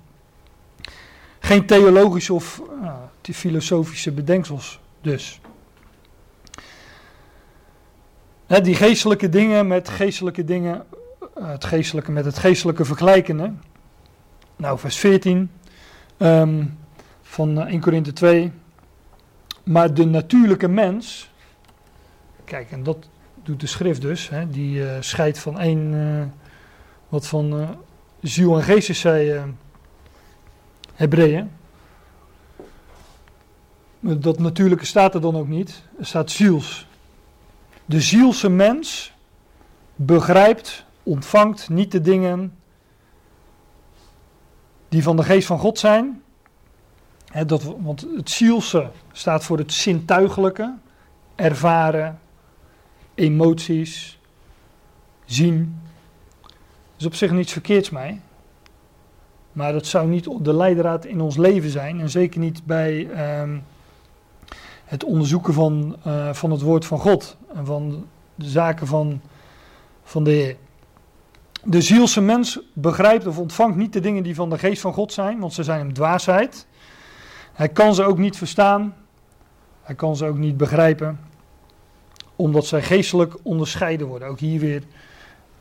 Geen theologische of uh, filosofische bedenksels dus. Hè, die geestelijke dingen met geestelijke dingen, uh, het geestelijke met het geestelijke vergelijkende. Nou, vers 14. Um, van 1 Korinthe 2. Maar de natuurlijke mens, kijk, en dat doet de schrift dus, hè, die uh, scheidt van één, uh, wat van uh, ziel en geest is, zei Hebreeën. Dat natuurlijke staat er dan ook niet, er staat ziels. De zielse mens begrijpt, ontvangt niet de dingen die van de geest van God zijn, dat, want het zielse staat voor het zintuigelijke, ervaren, emoties, zien. Is op zich niets verkeerds mee. Maar dat zou niet de leidraad in ons leven zijn. En zeker niet bij um, het onderzoeken van, uh, van het woord van God. En van de zaken van, van de Heer. De zielse mens begrijpt of ontvangt niet de dingen die van de geest van God zijn, want ze zijn hem dwaasheid. Hij kan ze ook niet verstaan. Hij kan ze ook niet begrijpen. Omdat zij geestelijk onderscheiden worden. Ook hier weer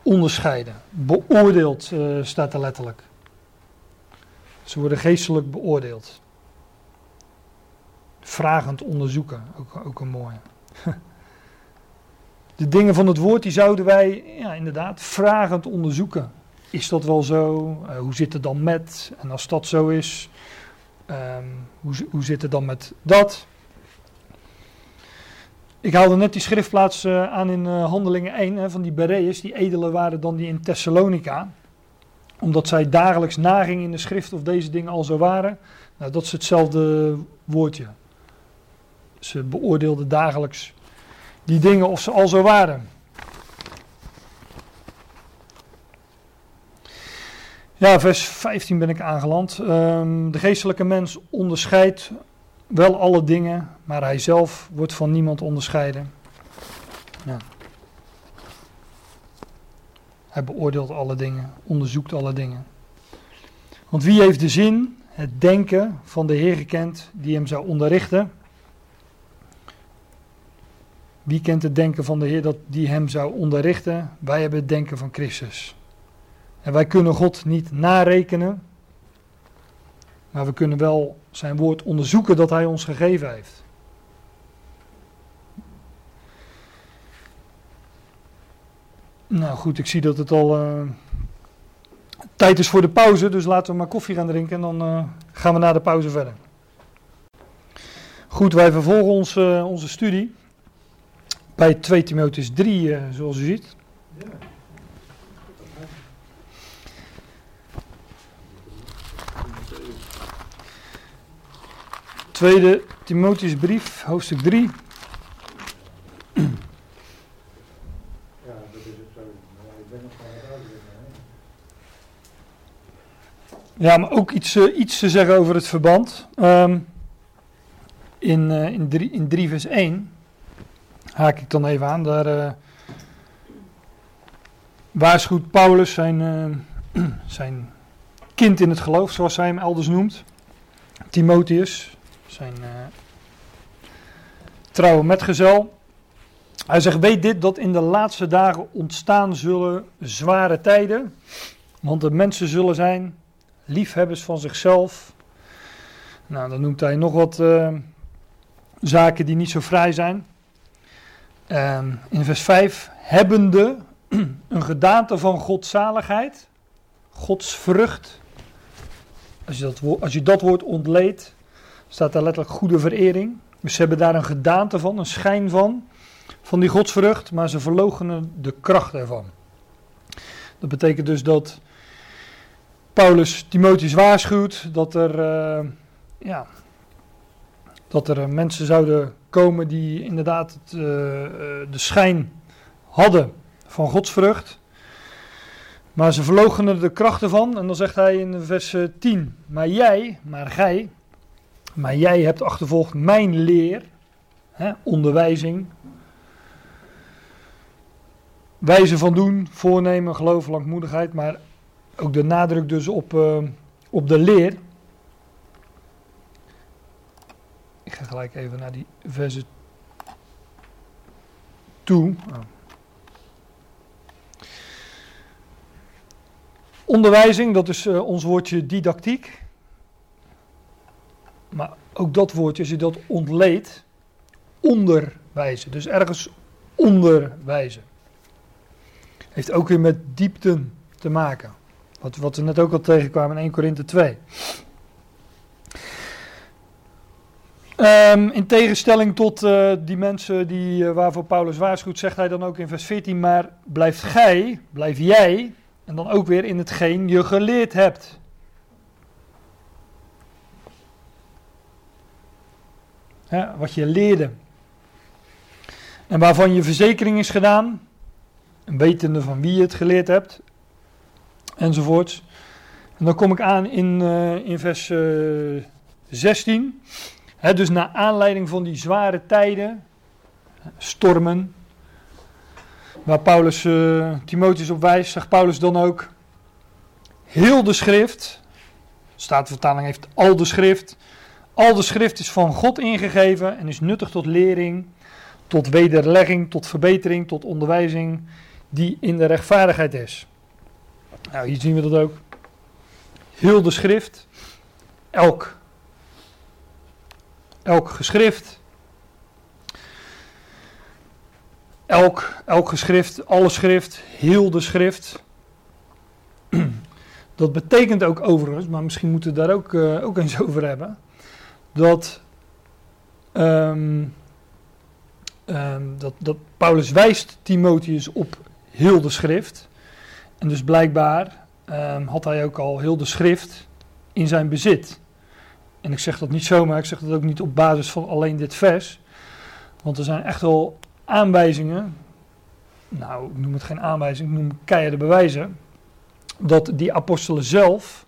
onderscheiden. Beoordeeld uh, staat er letterlijk. Ze worden geestelijk beoordeeld. Vragend onderzoeken. Ook, ook een mooie. De dingen van het woord die zouden wij ja, inderdaad vragend onderzoeken. Is dat wel zo? Uh, hoe zit het dan met? En als dat zo is, Um, hoe, hoe zit het dan met dat? Ik haalde net die schriftplaats uh, aan in uh, Handelingen 1 hè, van die Bereërs, die edeler waren dan die in Thessalonica. Omdat zij dagelijks nagingen in de schrift of deze dingen al zo waren. Nou, dat is hetzelfde woordje. Ze beoordeelden dagelijks die dingen of ze al zo waren. Ja, vers 15 ben ik aangeland. Um, de geestelijke mens onderscheidt wel alle dingen, maar hij zelf wordt van niemand onderscheiden. Hij beoordeelt alle dingen, onderzoekt alle dingen. Want wie heeft de zin, het denken van de Heer gekend, die hem zou onderrichten? Wie kent het denken van de Heer dat die hem zou onderrichten? Wij hebben het denken van Christus. En wij kunnen God niet narekenen, maar we kunnen wel zijn woord onderzoeken dat Hij ons gegeven heeft. Nou goed, ik zie dat het al uh, tijd is voor de pauze, dus laten we maar koffie gaan drinken en dan uh, gaan we na de pauze verder. Goed, wij vervolgen ons, eh, onze studie bij 2 Timotheus 3, eh, zoals u ziet. Tweede Timotheusbrief, hoofdstuk 3. Ja, dat is het zo. Maar ik ben nog van het. Ja, maar ook iets, eh, iets te zeggen over het verband. Ehm, in, eh, in, 3, in 3 vers 1 haak ik dan even aan. Daar eh, waarschuwt Paulus zijn, eh, zijn kind in het geloof, zoals hij hem elders noemt. Timotheus, zijn eh, trouwe metgezel. Hij zegt, weet dit dat in de laatste dagen ontstaan zullen zware tijden. Want de mensen zullen zijn liefhebbers van zichzelf. Nou, dan noemt hij nog wat zaken die niet zo vrij zijn. Ehm, in vers 5, hebbende een gedaante van godzaligheid, Gods vrucht. Als je dat, wo- als je dat woord ontleedt, staat daar letterlijk goede verering. Dus ze hebben daar een gedaante van, een schijn van, van die godsvrucht, maar ze verloochenen de kracht ervan. Dat betekent dus dat Paulus Timotheus waarschuwt dat er, eh, ja, dat er eh, mensen zouden komen die inderdaad het, eh, eh, de schijn hadden van godsvrucht. Maar ze verloochenen de kracht ervan. En dan zegt hij in vers eh, 10. Maar jij, maar gij, maar jij hebt achtervolgd mijn leer, hè, onderwijzing, wijze van doen, voornemen, geloof, langmoedigheid. Maar ook de nadruk dus op, eh, op de leer. Ik ga gelijk even naar die verse toe. Oh. Onderwijzing, dat is eh, ons woordje didactiek. Maar ook dat woordje, als je dat ontleedt, onderwijzen. Dus ergens onderwijzen. Heeft ook weer met diepten te maken. Wat, wat we net ook al tegenkwamen in 1 Korinthe 2. Ehm, in tegenstelling tot eh, die mensen die, eh, waarvoor Paulus waarschuwt, zegt hij dan ook in vers 14, maar blijft gij, blijf jij, en dan ook weer in hetgeen je geleerd hebt. Wat je leerde. En waarvan je verzekering is gedaan, en wetende van wie je het geleerd hebt, enzovoorts. En dan kom ik aan in, eh, in vers eh, 16. Dus naar aanleiding van die zware tijden, stormen, waar Paulus eh, Timotheus op wijst, zegt Paulus dan ook, heel de schrift, Statenvertaling heeft al de schrift, al de schrift is van God ingegeven en is nuttig tot lering, tot wederlegging, tot verbetering, tot onderwijzing, die in de rechtvaardigheid is. Nou, hier zien we dat ook. Heel de schrift, elk, elk geschrift, elk, elk geschrift, alle schrift, heel de schrift. Dat betekent ook overigens, maar misschien moeten we daar ook, eh, ook eens over hebben, dat, ehm, ehm, dat, dat Paulus wijst Timotheus op heel de schrift. En dus blijkbaar ehm, had hij ook al heel de schrift in zijn bezit. En ik zeg dat niet zomaar, ik zeg dat ook niet op basis van alleen dit vers. Want er zijn echt wel aanwijzingen, nou ik noem het geen aanwijzing, ik noem keiharde bewijzen, dat die apostelen zelf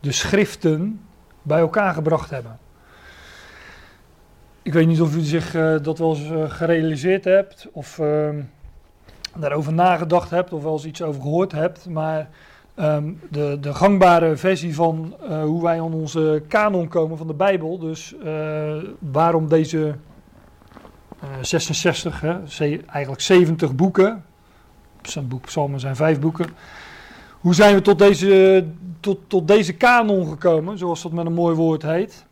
de schriften bij elkaar gebracht hebben. Ik weet niet of u zich eh, dat wel eens eh, gerealiseerd hebt of ehm, daarover nagedacht hebt of wel eens iets over gehoord hebt, maar ehm, de, de gangbare versie van eh, hoe wij aan onze kanon komen van de Bijbel, dus eh, waarom deze eh, 66, hè, ze- eigenlijk 70 boeken, Psalmen zijn vijf boeken, hoe zijn we tot deze, tot, tot deze kanon gekomen, zoals dat met een mooi woord heet?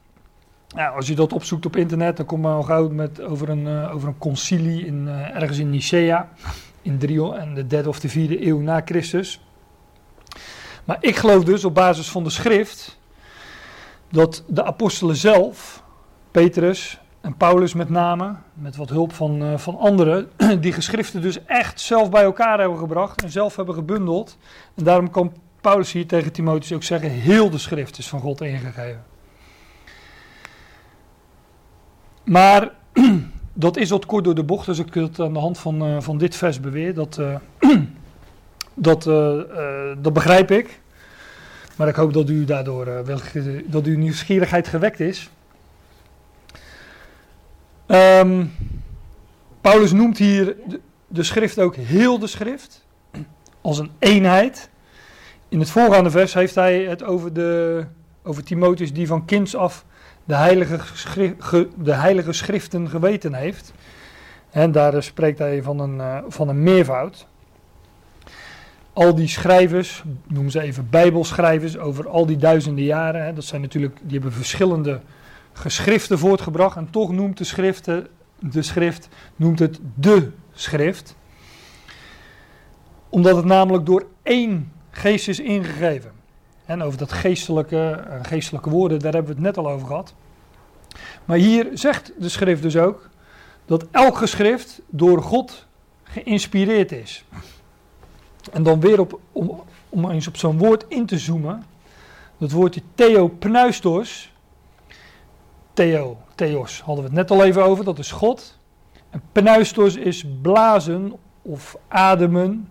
Nou, als je dat opzoekt op internet, dan kom je al gauw met over een, eh, over een concilie in, eh, ergens in Nicea in en de derde of de vierde eeuw na Christus. Maar ik geloof dus op basis van de schrift dat de apostelen zelf, Petrus en Paulus met name, met wat hulp van, eh, van anderen, die geschriften dus echt zelf bij elkaar hebben gebracht en zelf hebben gebundeld. En daarom kan Paulus hier tegen Timotheus ook zeggen, heel de schrift is van God ingegeven. Maar dat is wat kort door de bocht, dus ik het aan de hand van, eh, van dit vers beweer. Dat, eh, dat, eh, eh, dat begrijp ik. Maar ik hoop dat u daardoor eh, wel, dat uw nieuwsgierigheid gewekt is. Ehm, Paulus noemt hier de, de schrift ook heel de schrift. Als een eenheid. In het voorgaande vers heeft hij het over, de, over Timotheus die van kinds af de heilige, de heilige schriften geweten heeft. En daar spreekt hij van een, van een meervoud. Al die schrijvers, noem ze even bijbelschrijvers, over al die duizenden jaren. Hè, dat zijn natuurlijk, die hebben verschillende geschriften voortgebracht. En toch noemt de, schriften, de schrift noemt het de schrift. Omdat het namelijk door één geest is ingegeven. En over dat geestelijke, eh, geestelijke woorden, daar hebben we het net al over gehad. Maar hier zegt de schrift dus ook dat elk geschrift door God geïnspireerd is. En dan weer op, om, om eens op zo'n woord in te zoomen. Dat woordje theopneustos. Theo, theos hadden we het net al even over, dat is God. En pneustos is blazen of ademen.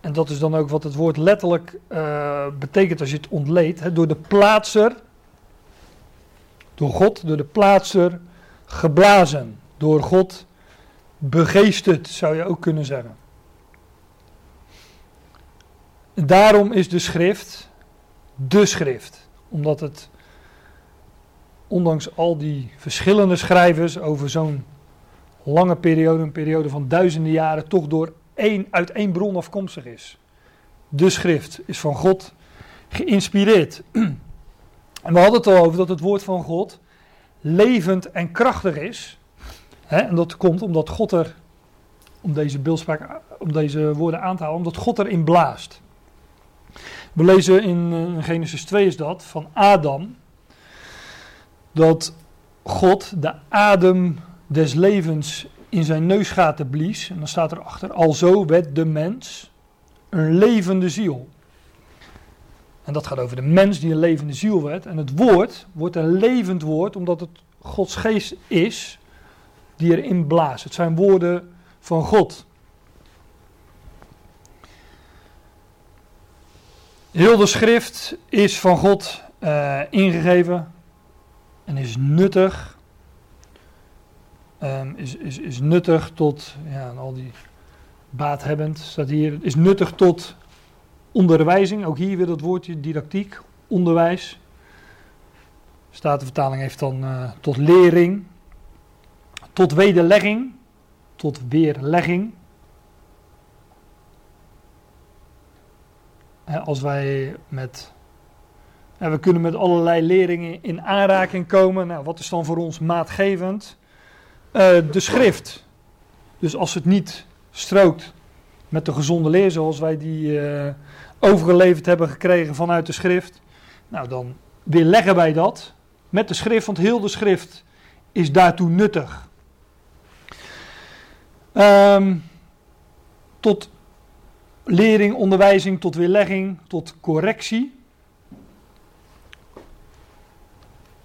En dat is dan ook wat het woord letterlijk eh, betekent als je het ontleedt. Door de plaatser, door God, door de plaatser geblazen. Door God begeesterd, zou je ook kunnen zeggen. En daarom is de schrift de schrift. Omdat het, ondanks al die verschillende schrijvers over zo'n lange periode, een periode van duizenden jaren, toch door één, uit één bron afkomstig is. De schrift is van God geïnspireerd. En we hadden het al over dat het woord van God levend en krachtig is. En dat komt omdat God er, om deze beeldspraak, om deze woorden aan te halen, omdat God erin blaast. We lezen in eh, Genesis 2 is dat, van Adam, dat God de adem des levens in zijn neusgaten blies. En dan staat erachter, alzo werd de mens een levende ziel. En dat gaat over de mens die een levende ziel werd. En het woord wordt een levend woord, omdat het Gods geest is die erin blaast. Het zijn woorden van God. Heel de schrift is van God eh, ingegeven en is nuttig. Ehm, is, is, is nuttig tot, ja, en al die baathebbend staat hier, is nuttig tot onderwijzing. Ook hier weer dat woordje didactiek, onderwijs. Statenvertaling heeft dan eh, tot lering, tot wederlegging, tot weerlegging. Als wij met, we kunnen met allerlei leringen in aanraking komen. Nou, wat is dan voor ons maatgevend? Eh, de schrift. Dus als het niet strookt met de gezonde leer zoals wij die eh, overgeleverd hebben gekregen vanuit de schrift, nou dan weerleggen wij dat met de schrift, want heel de schrift is daartoe nuttig. Ehm, tot lering, onderwijzing, tot weerlegging, tot correctie.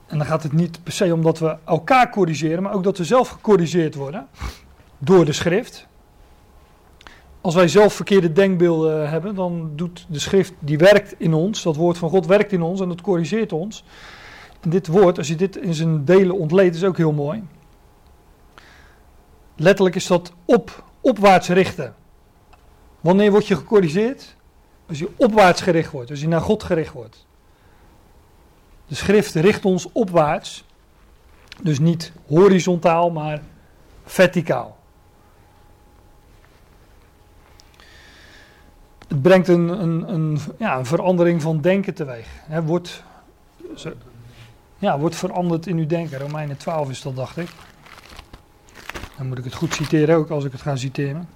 En dan gaat het niet per se om dat we elkaar corrigeren, maar ook dat we zelf gecorrigeerd worden door de schrift. Als wij zelf verkeerde denkbeelden hebben, dan doet de schrift, die werkt in ons, dat woord van God werkt in ons en dat corrigeert ons. En dit woord, als je dit in zijn delen ontleedt, is ook heel mooi. Letterlijk is dat op, opwaarts richten. Wanneer word je gecorrigeerd? Als je opwaarts gericht wordt, als je naar God gericht wordt. De schrift richt ons opwaarts. Dus niet horizontaal, maar verticaal. Het brengt een, een, een, ja, een verandering van denken teweeg. He, wordt, ja, wordt veranderd in uw denken. Romeinen 12 is dat, dacht ik. Dan moet ik het goed citeren ook als ik het ga citeren.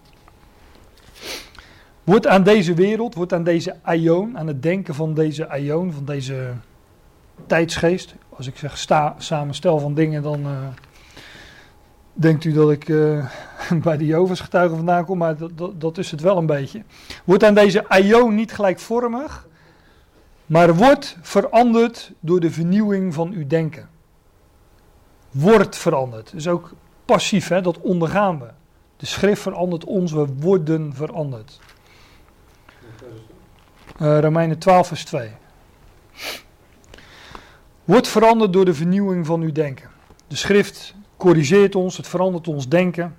Wordt aan deze wereld, wordt aan deze aion, aan het denken van deze aion, van deze tijdsgeest. Als ik zeg samenstel van dingen, dan eh, denkt u dat ik eh, bij de Jovens getuigen vandaan kom, maar dat, dat, is het wel een beetje. Wordt aan deze aion niet gelijkvormig, maar wordt veranderd door de vernieuwing van uw denken. Wordt veranderd. Dus ook passief, hè, dat ondergaan we. De schrift verandert ons, we worden veranderd. Uh, Romeinen 12, vers 2. Wordt veranderd door de vernieuwing van uw denken. De schrift corrigeert ons, het verandert ons denken.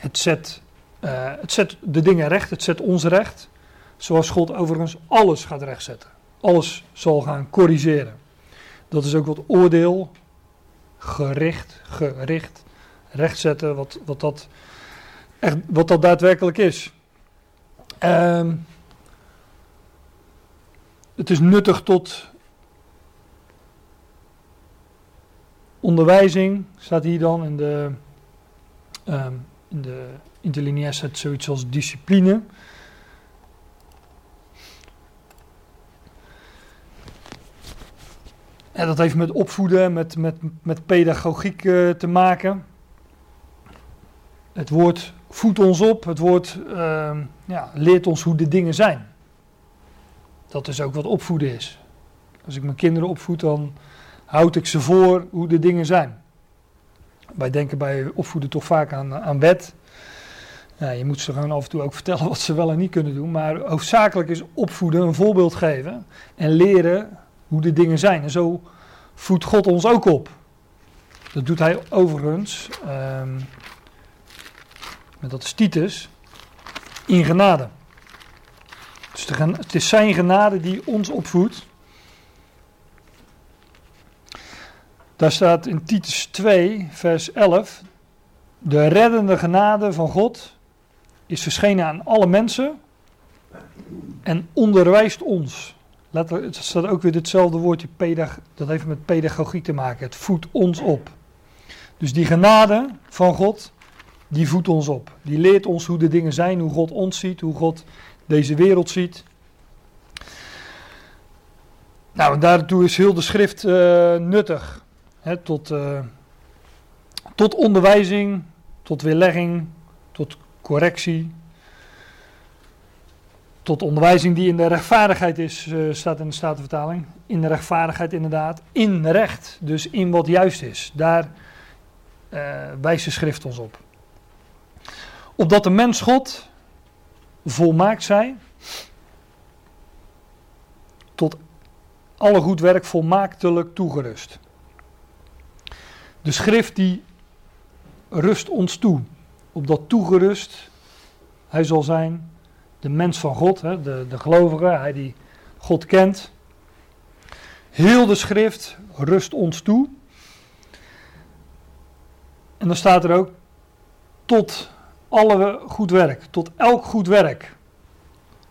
Het zet, uh, het zet de dingen recht, het zet ons recht. Zoals God overigens alles gaat rechtzetten. Alles zal gaan corrigeren. Dat is ook wat oordeel, gericht, gericht, rechtzetten, wat, wat, dat, echt, wat dat daadwerkelijk is. Um, het is nuttig tot onderwijzing, staat hier dan in de, um, in de interlineair staat zoiets als discipline. En dat heeft met opvoeden, met, met, met pedagogiek uh, te maken. Het woord voedt ons op, het woord uh, ja, leert ons hoe de dingen zijn. Dat is ook wat opvoeden is. Als ik mijn kinderen opvoed, dan houd ik ze voor hoe de dingen zijn. Wij denken bij opvoeden toch vaak aan, aan wet. Je moet ze gewoon af en toe ook vertellen wat ze wel en niet kunnen doen. Maar hoofdzakelijk is opvoeden een voorbeeld geven en leren hoe de dingen zijn. En zo voedt God ons ook op. Dat doet hij overigens, um, met dat is Titus, in genade. Dus het is zijn genade die ons opvoedt. Daar staat in Titus 2, vers 11. De reddende genade van God is verschenen aan alle mensen en onderwijst ons. Het staat ook weer hetzelfde woordje, pedag, dat heeft met pedagogiek te maken. Het voedt ons op. Dus die genade van God, die voedt ons op. Die leert ons hoe de dingen zijn, hoe God ons ziet, hoe God deze wereld ziet. Nou, daartoe is heel de schrift uh, nuttig. Hè, tot, uh, tot onderwijzing, tot weerlegging, tot correctie. Tot onderwijzing die in de rechtvaardigheid is, uh, staat in de Statenvertaling. In de rechtvaardigheid inderdaad. In recht, dus in wat juist is. Daar wijst de schrift ons op. Opdat de mens God volmaakt zij, tot alle goed werk volmaaktelijk toegerust. De schrift die rust ons toe, opdat toegerust hij zal zijn, de mens van God, hè, de, de gelovige, hij die God kent. Heel de schrift rust ons toe. En dan staat er ook tot alle goed werk, tot elk goed werk.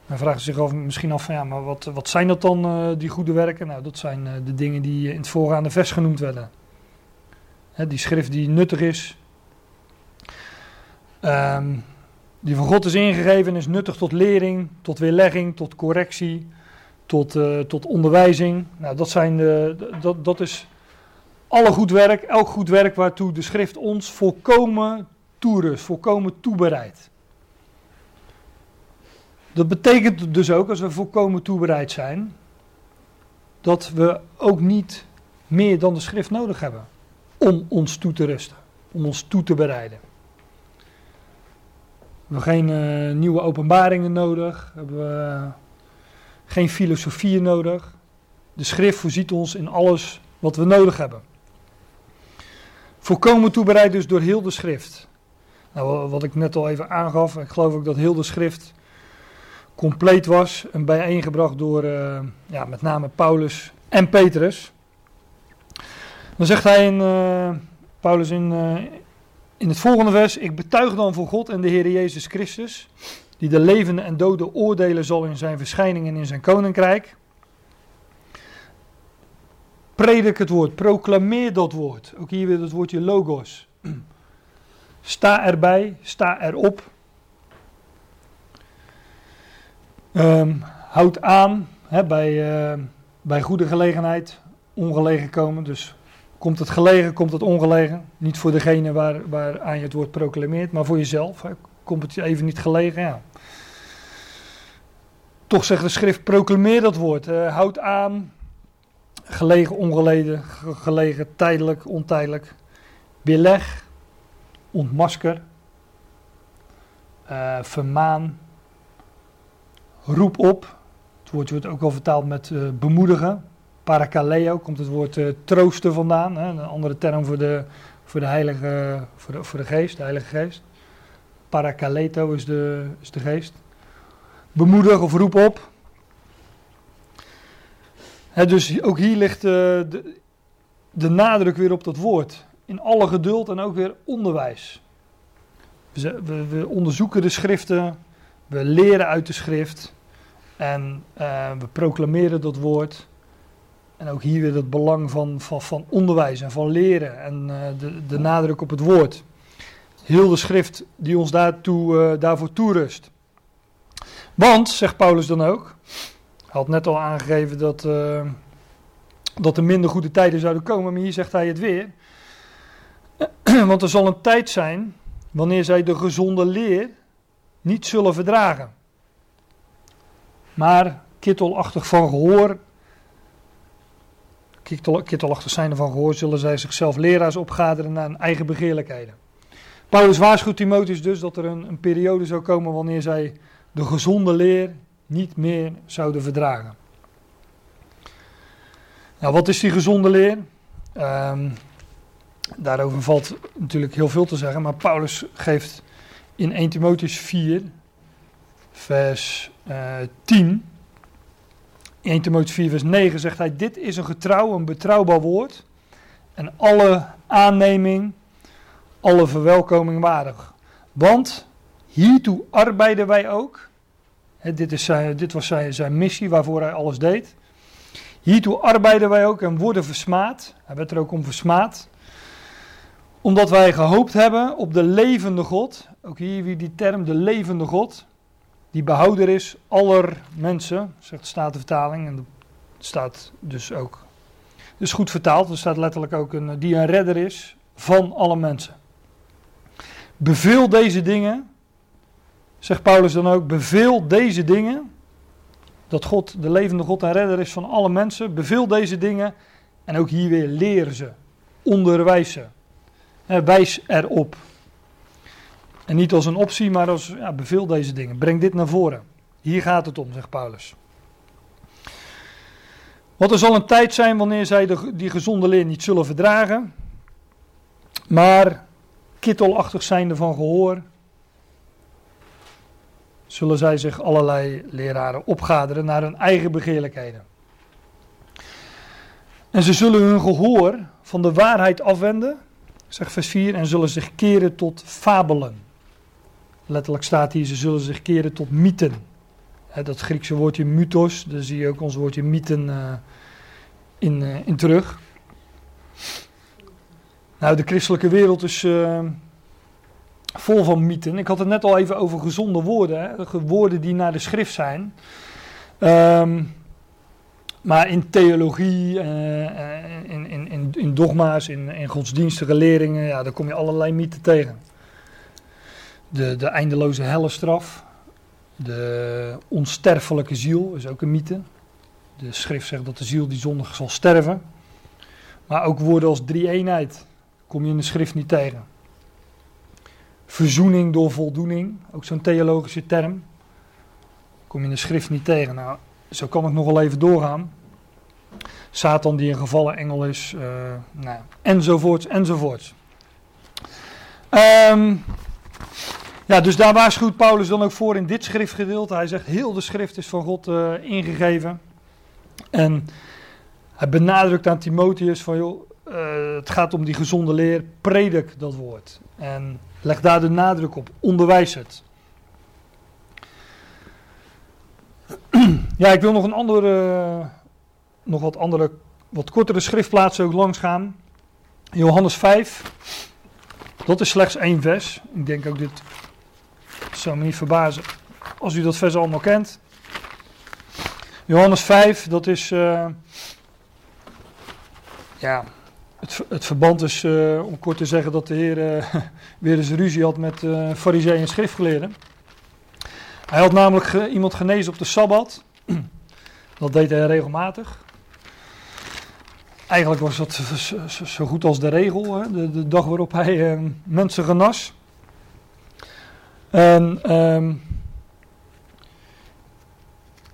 Men vraagt zich misschien af van ja, maar wat, wat zijn dat dan, uh, die goede werken? Nou, dat zijn uh, de dingen die in het voorgaande vers genoemd werden. Hè, die schrift die nuttig is, um, die van God is ingegeven, is nuttig tot lering, tot weerlegging, tot correctie, tot, tot onderwijzing. Nou, dat, zijn de, dat, dat is alle goed werk, elk goed werk waartoe de schrift ons volkomen toerust, volkomen toebereid. Dat betekent dus ook, als we volkomen toebereid zijn, dat we ook niet meer dan de schrift nodig hebben om ons toe te rusten, om ons toe te bereiden. We hebben geen uh, nieuwe openbaringen nodig, hebben we geen filosofieën nodig. De schrift voorziet ons in alles wat we nodig hebben. Volkomen toebereid dus door heel de schrift. Nou, wat ik net al even aangaf, ik geloof ook dat heel de schrift compleet was en bijeengebracht door uh, ja, met name Paulus en Petrus. Dan zegt hij in, uh, Paulus in, uh, in het volgende vers: Ik betuig dan voor God en de Heer Jezus Christus, die de levende en doden oordelen zal in zijn verschijning en in zijn koninkrijk. Predik het woord, proclameer dat woord. Ook hier weer het woordje logos. Sta erbij, sta erop. Um, houd aan bij, uh, bij goede gelegenheid. ongelegen komen. Dus komt het gelegen, komt het ongelegen. Niet voor degene waar, waar aan je het woord proclameert, maar voor jezelf. Komt het je even niet gelegen, ja. Toch zegt de schrift, proclameer dat woord. Uh, houd aan, gelegen, ongelegen, gelegen, tijdelijk, ontijdelijk. Weerleg, ontmasker, uh, vermaan, roep op. Het woord wordt ook al vertaald met uh, bemoedigen. Parakaleo komt het woord uh, troosten vandaan. Hè? Een andere term voor de, voor de heilige, voor de, voor de geest, de heilige geest. Parakaleto is de, is de geest. Bemoedig of roep op. Dus ook hier ligt de, de nadruk weer op dat woord. In alle geduld en ook weer onderwijs. We, we, we onderzoeken de schriften, we leren uit de schrift en uh, we proclameren dat woord. En ook hier weer het belang van, van, van onderwijs en van leren en uh, de, de nadruk op het woord. Heel de schrift die ons daartoe, uh, daarvoor toerust. Want, zegt Paulus dan ook, hij had net al aangegeven dat, dat er minder goede tijden zouden komen, maar hier zegt hij het weer. Want er zal een tijd zijn wanneer zij de gezonde leer niet zullen verdragen. Maar kittelachtig van gehoor, kittel, kittelachtig zijnde van gehoor, zullen zij zichzelf leraars opgaderen naar hun eigen begeerlijkheden. Paulus waarschuwt Timotheus dus dat er een, een periode zou komen wanneer zij de gezonde leer niet meer zouden verdragen. Nou, wat is die gezonde leer? Um, daarover valt natuurlijk heel veel te zeggen, maar Paulus geeft in 1 Timotheus 4, vers uh, 10, 1 Timotheus 4, vers 9 zegt hij: Dit is een getrouw, een betrouwbaar woord. En alle aanneming, alle verwelkoming waardig. Want hiertoe arbeiden wij ook. Dit, is dit was zijn, zijn missie waarvoor hij alles deed. Hiertoe arbeiden wij ook en worden versmaad. Hij werd er ook om versmaad. Omdat wij gehoopt hebben op de levende God. Ook hier weer die term, de levende God. Die behouder is aller mensen, zegt de Statenvertaling. En staat dus ook. Dus goed vertaald, er staat letterlijk ook een, die een redder is van alle mensen. Beveel deze dingen, zegt Paulus dan ook, beveel deze dingen, dat God de levende God en redder is van alle mensen, beveel deze dingen en ook hier weer leer ze, onderwijs ze, wijs erop. En niet als een optie, maar als ja, beveel deze dingen. Breng dit naar voren. Hier gaat het om, zegt Paulus. Want er zal een tijd zijn wanneer zij de, die gezonde leer niet zullen verdragen, maar kittelachtig zijnde van gehoor, zullen zij zich allerlei leraren opgaderen naar hun eigen begeerlijkheden. En ze zullen hun gehoor van de waarheid afwenden, zegt vers 4, en zullen zich keren tot fabelen. Letterlijk staat hier, ze zullen zich keren tot mythen. dat Griekse woordje mythos, daar zie je ook ons woordje mythen uh, in, uh, in terug. Nou, de christelijke wereld is uh, vol van mythen. Ik had het net al even over gezonde woorden, hè? woorden die naar de schrift zijn. Um, maar in theologie, in, in, in, in dogma's, in, in godsdienstige leringen, ja, daar kom je allerlei mythen tegen de, de eindeloze hellestraf. De onsterfelijke ziel is ook een mythe. De schrift zegt dat de ziel die zondig zal sterven. Maar ook woorden als drie-eenheid kom je in de schrift niet tegen. Verzoening door voldoening, ook zo'n theologische term. Kom je in de schrift niet tegen. Nou, zo kan ik nog wel even doorgaan. Satan die een gevallen engel is, uh, nou, enzovoorts, enzovoorts. Um, ja, dus daar waarschuwt Paulus dan ook voor in dit schriftgedeelte. Hij zegt, heel de schrift is van God uh, ingegeven. En hij benadrukt aan Timotheus van, joh, uh, het gaat om die gezonde leer, predik dat woord. En leg daar de nadruk op, onderwijs het. ja, ik wil nog een andere, nog wat andere, wat kortere schriftplaatsen ook langs gaan. Johannes 5, dat is slechts één vers. Ik denk ook dit zou me niet verbazen als u dat vers allemaal kent. Johannes 5, dat is uh, ja, het, het verband is, eh, om kort te zeggen, dat de Heer eh, weer eens ruzie had met uh, fariseeën en schriftgeleerden. Hij had namelijk iemand genezen op de Sabbat. Dat deed hij regelmatig. Eigenlijk was dat zo goed als de regel, hè? De, de dag waarop hij eh, mensen genas. En ehm,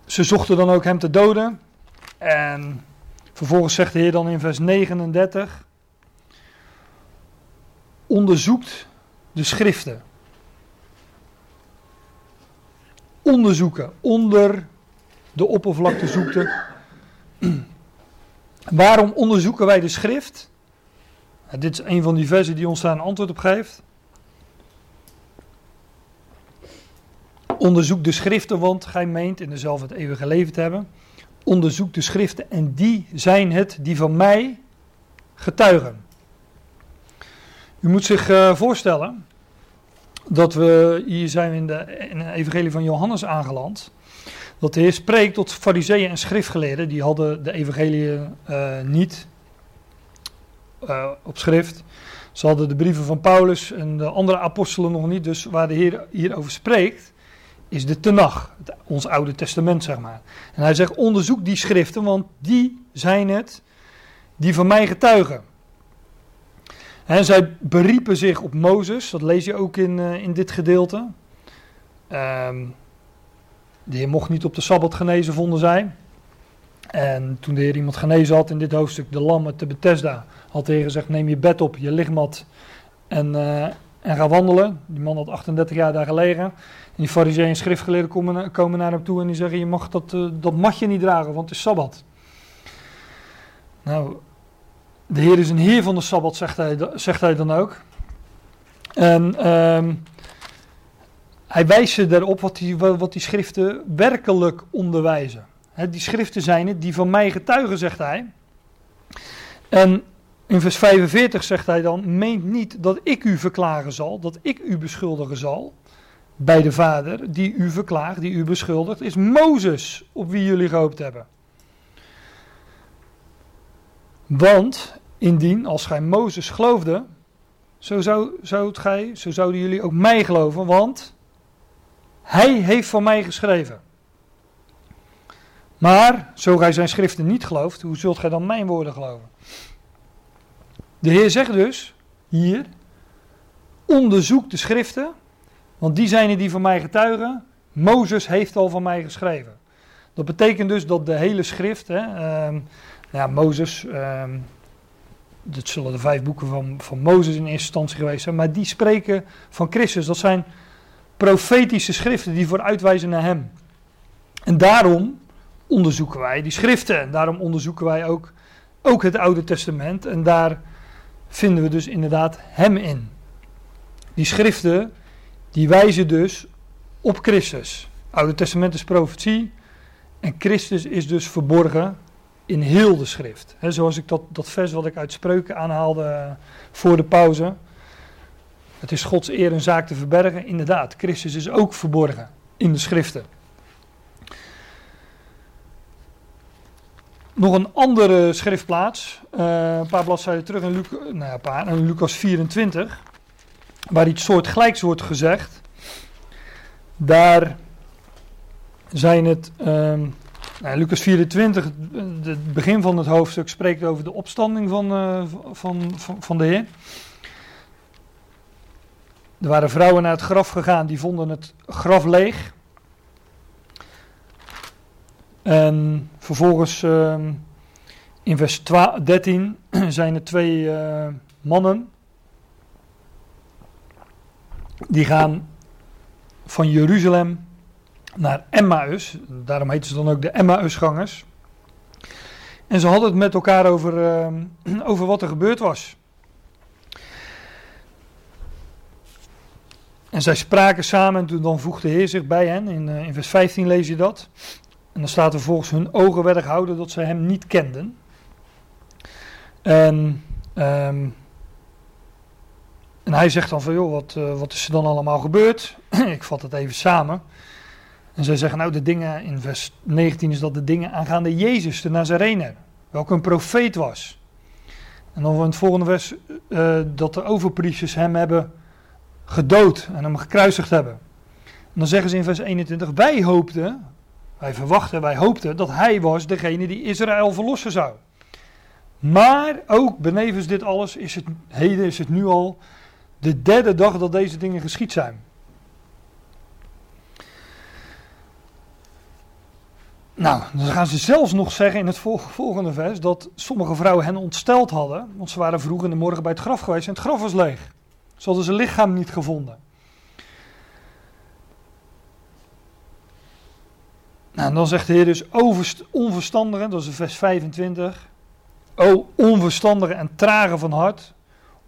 ze zochten dan ook hem te doden. En vervolgens zegt de Heer dan in vers 39: Onderzoekt de schriften. Onderzoeken, onder de oppervlakte zoekte. Waarom onderzoeken wij de schrift? Dit is een van die versen die ons daar een antwoord op geeft. Onderzoek de schriften, want gij meent in dezelfde het eeuwige leven te hebben. Onderzoek de schriften en die zijn het die van mij getuigen. U moet zich eh, voorstellen dat we, hier zijn in de, in de evangelie van Johannes aangeland. Dat de Heer spreekt tot fariseeën en schriftgeleerden. Die hadden de evangelie eh, niet eh, op schrift. Ze hadden de brieven van Paulus en de andere apostelen nog niet. Dus waar de Heer hierover spreekt, is de Tenach, ons Oude Testament zeg maar. En hij zegt, onderzoek die schriften, want die zijn het die van mij getuigen. En zij beriepen zich op Mozes, dat lees je ook in, eh, in dit gedeelte. Ehm, de Heer mocht niet op de Sabbat genezen, vonden zij. En toen de Heer iemand genezen had in dit hoofdstuk, de lammen te Bethesda, had de Heer gezegd, neem je bed op, je lichtmat en, eh, en ga wandelen. Die man had 38 jaar daar gelegen. En die fariseeën en schriftgeleerden komen, komen naar hem toe en die zeggen, je mag dat, eh, dat matje niet dragen, want het is Sabbat. Nou, de Heer is een Heer van de Sabbat, zegt hij, zegt hij dan ook. En ehm, hij wijst ze erop wat die, wat die schriften werkelijk onderwijzen. Die schriften zijn het die van mij getuigen, zegt hij. En in vers 45 zegt hij dan: Meent niet dat ik u verklagen zal, dat ik u beschuldigen zal. Bij de Vader die u verklaagt, die u beschuldigt, is Mozes op wie jullie gehoopt hebben. Want indien, als gij Mozes geloofde, zo, zou, zou gij, zo zouden jullie ook mij geloven, want hij heeft van mij geschreven. Maar, zo gij zijn schriften niet gelooft, hoe zult gij dan mijn woorden geloven? De Heer zegt dus, hier, onderzoek de schriften, want die zijn er die van mij getuigen. Mozes heeft al van mij geschreven. Dat betekent dus dat de hele schrift, hè, ehm, ja, Mozes, ehm, dit zullen de vijf boeken van, van Mozes in eerste instantie geweest zijn, maar die spreken van Christus. Dat zijn profetische schriften die vooruitwijzen naar hem. En daarom onderzoeken wij die schriften. En daarom onderzoeken wij ook, ook het Oude Testament. En daar vinden we dus inderdaad hem in. Die schriften, die wijzen dus op Christus. Oude Testament is profetie. En Christus is dus verborgen in heel de schrift. Zoals ik dat, dat vers wat ik uit spreuken aanhaalde voor de pauze. Het is Gods eer een zaak te verbergen. Inderdaad, Christus is ook verborgen in de schriften. Nog een andere schriftplaats, uh, een paar bladzijden terug in, Luc, nou ja, paar, in Lucas 24, waar iets soortgelijks wordt gezegd. Daar zijn het, um, nou, Lucas 24, het begin van het hoofdstuk spreekt over de opstanding van, uh, van, van, van de Heer. Er waren vrouwen naar het graf gegaan, die vonden het graf leeg. En vervolgens uh, in vers 12, 13 zijn er twee uh, mannen. Die gaan van Jeruzalem naar Emmaus. Daarom heten ze dan ook de Emmausgangers. En ze hadden het met elkaar over, uh, over wat er gebeurd was. En zij spraken samen en toen dan voegde de Heer zich bij hen. In, uh, in vers 15 lees je dat. En dan staat er volgens hun ogen werden gehouden dat zij hem niet kenden. En, um, en hij zegt dan van, joh, wat, uh, wat is er dan allemaal gebeurd? Ik vat het even samen. En zij zeggen, nou, de dingen, in vers 19 is dat de dingen aangaande Jezus, de Nazarener, welke een profeet was. En dan in het volgende vers eh, dat de overpriesters hem hebben gedood en hem gekruisigd hebben. En dan zeggen ze in vers 21, wij hoopten, wij verwachten, wij hoopten dat hij was degene die Israël verlossen zou. Maar ook benevens dit alles is het heden, is het nu al de derde dag dat deze dingen geschied zijn. Nou, dan gaan ze zelfs nog zeggen in het volgende vers dat sommige vrouwen hen ontsteld hadden, want ze waren vroeg in de morgen bij het graf geweest en het graf was leeg. Ze hadden zijn lichaam niet gevonden. Nou, en dan zegt de Heer dus onverstandigen, dat is vers 25. O onverstandige en trage van hart,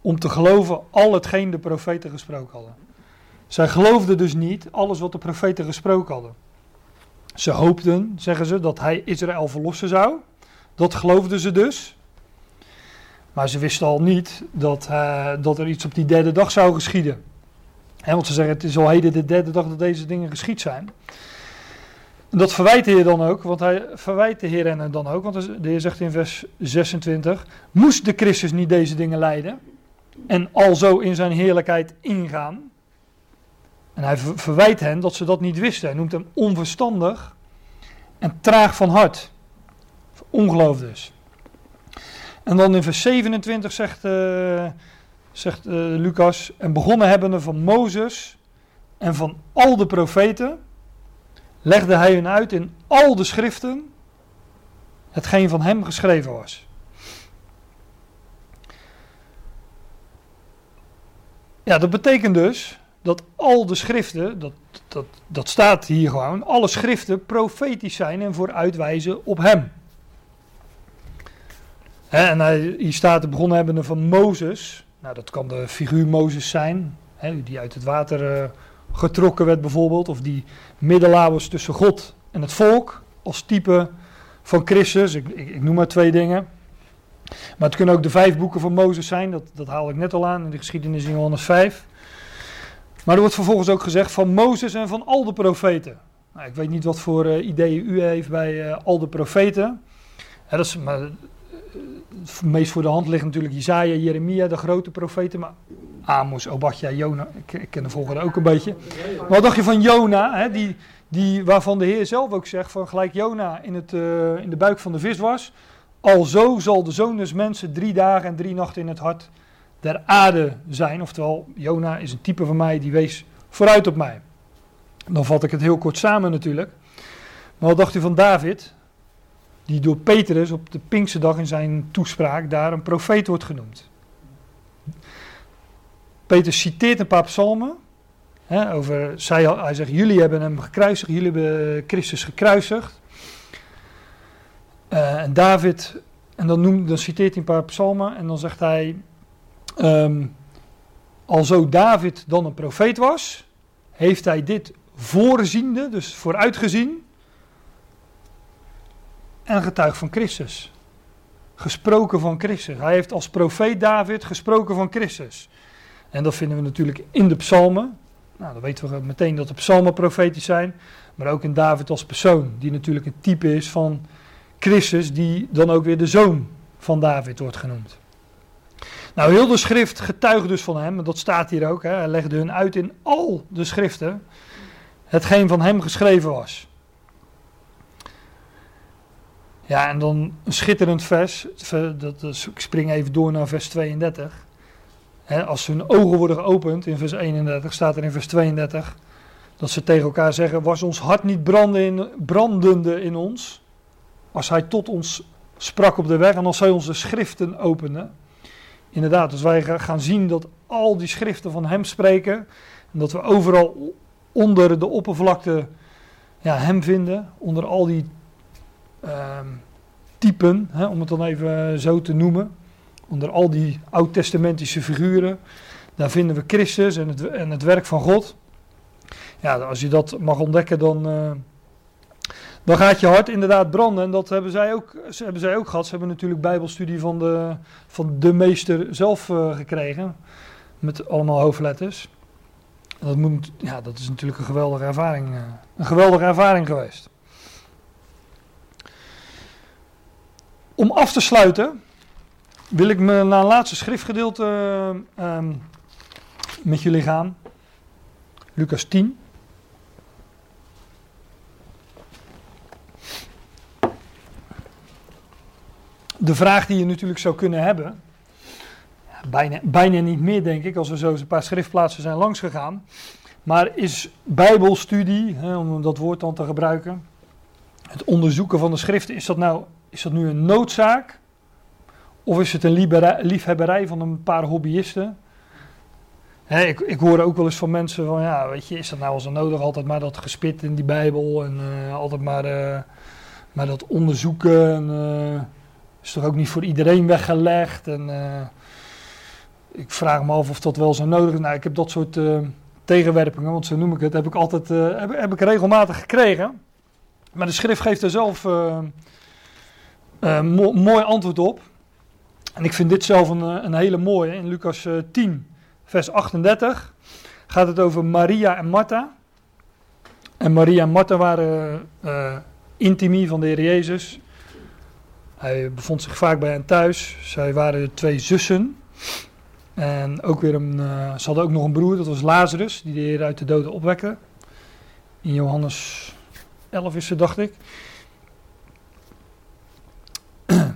om te geloven al hetgeen de profeten gesproken hadden. Zij geloofden dus niet alles wat de profeten gesproken hadden. Ze hoopten, zeggen ze, dat hij Israël verlossen zou. Dat geloofden ze dus. Maar ze wisten al niet dat, uh, dat er iets op die derde dag zou geschieden. Want ze zeggen, het is al heden de derde dag dat deze dingen geschied zijn. En dat verwijt de Heer dan ook, want hij verwijt de Heer hen dan ook. Want de Heer zegt in vers 26, moest de Christus niet deze dingen leiden? En alzo in zijn heerlijkheid ingaan? En hij verwijt hen dat ze dat niet wisten. Hij noemt hem onverstandig en traag van hart. Ongeloof dus. En dan in vers 27 zegt, uh, zegt uh, Lucas, en begonnen hebbende van Mozes en van al de profeten, legde hij hun uit in al de schriften hetgeen van hem geschreven was. Ja, dat betekent dus dat al de schriften, dat, dat, dat staat hier gewoon, alle schriften profetisch zijn en vooruitwijzen op hem. en hij, hier staat de begonnen hebbende van Mozes. Nou, dat kan de figuur Mozes zijn, die uit het water uh, getrokken werd bijvoorbeeld. Of die middelaar was tussen God en het volk, als type van Christus. Ik, ik, ik noem maar twee dingen. Maar het kunnen ook de vijf boeken van Mozes zijn, dat, dat haal ik net al aan in de geschiedenis in Johannes 5. Maar er wordt vervolgens ook gezegd van Mozes en van al de profeten. Nou, ik weet niet wat voor uh, ideeën u heeft bij uh, al de profeten. dat is maar, het meest voor de hand ligt natuurlijk Jezaja, Jeremia, de grote profeten. Maar Amos, Obadja, Jona, ik, ik, ken de volgende ook een beetje. Maar wat dacht je van Jona, hè, die, die, waarvan de Heer zelf ook zegt van gelijk Jona in, het, in de buik van de vis was. Alzo zal de zoon des mensen drie dagen en drie nachten in het hart der aarde zijn. Oftewel, Jona is een type van mij die wees vooruit op mij. Dan vat ik het heel kort samen natuurlijk. Maar wat dacht u van David? Die door Petrus op de Pinkse dag in zijn toespraak daar een profeet wordt genoemd. Petrus citeert een paar psalmen. Over, zij, hij zegt, jullie hebben hem gekruisigd, jullie hebben Christus gekruisigd. Uh, en David, en dan, noemt, dan citeert hij een paar psalmen en dan zegt hij, Um, alzo David dan een profeet was, heeft hij dit voorziende, dus vooruitgezien, en getuigd van Christus. Gesproken van Christus. Hij heeft als profeet David gesproken van Christus. En dat vinden we natuurlijk in de psalmen. Nou, dan weten we meteen dat de psalmen profetisch zijn. Maar ook in David als persoon, die natuurlijk een type is van Christus, die dan ook weer de zoon van David wordt genoemd. Nou, heel de schrift getuigt dus van hem, en dat staat hier ook. Hè, hij legde hun uit in al de schriften hetgeen van hem geschreven was. Ja, en dan een schitterend vers, dat, ik spring even door naar vers 32. als hun ogen worden geopend, in vers 31 staat er in vers 32, dat ze tegen elkaar zeggen, was ons hart niet brandende in, brandende in ons, als hij tot ons sprak op de weg en als hij onze schriften opende. Inderdaad, dus wij gaan zien dat al die schriften van hem spreken. En dat we overal onder de oppervlakte ja, hem vinden. Onder al die uh, typen, hè, om het dan even zo te noemen. Onder al die oud-testamentische figuren. Daar vinden we Christus en het, en het werk van God. Ja, als je dat mag ontdekken, dan, uh, dan gaat je hart inderdaad branden. En dat hebben zij ook, hebben zij ook gehad. Ze hebben natuurlijk bijbelstudie van de, van de meester zelf uh, gekregen. Met allemaal hoofdletters. En dat, moet, ja, dat is natuurlijk een geweldige ervaring, uh, een geweldige ervaring geweest. Om af te sluiten wil ik me naar een laatste schriftgedeelte eh, ehm, met jullie gaan. Lucas 10. De vraag die je natuurlijk zou kunnen hebben, bijna, bijna niet meer denk ik, als we zo eens een paar schriftplaatsen zijn langsgegaan. Maar is bijbelstudie, hè, om dat woord dan te gebruiken, het onderzoeken van de schriften, is dat nou is dat nu een noodzaak? Of is het een liefhebberij van een paar hobbyisten? Ik, ik hoor ook wel eens van mensen van, ja, weet je, is dat nou wel zo nodig? Altijd maar dat gespit in die Bijbel en eh, altijd maar, eh, maar dat onderzoeken. En, eh, is toch ook niet voor iedereen weggelegd? En eh, ik vraag me af of dat wel zo nodig is. Nou, ik heb dat soort eh, tegenwerpingen, want zo noem ik het, heb ik altijd eh, heb, ik regelmatig gekregen. Maar de schrift geeft er zelf mo- mooi antwoord op. En ik vind dit zelf een, een hele mooie. In Lucas eh, 10, vers 38 gaat het over Maria en Martha. En Maria en Martha waren eh intimi van de Heer Jezus. Hij bevond zich vaak bij hen thuis. Zij waren twee zussen. En ook weer een, eh, ze hadden ook nog een broer, dat was Lazarus, die de Heer uit de doden opwekte. In Johannes 11 is ze, dacht ik.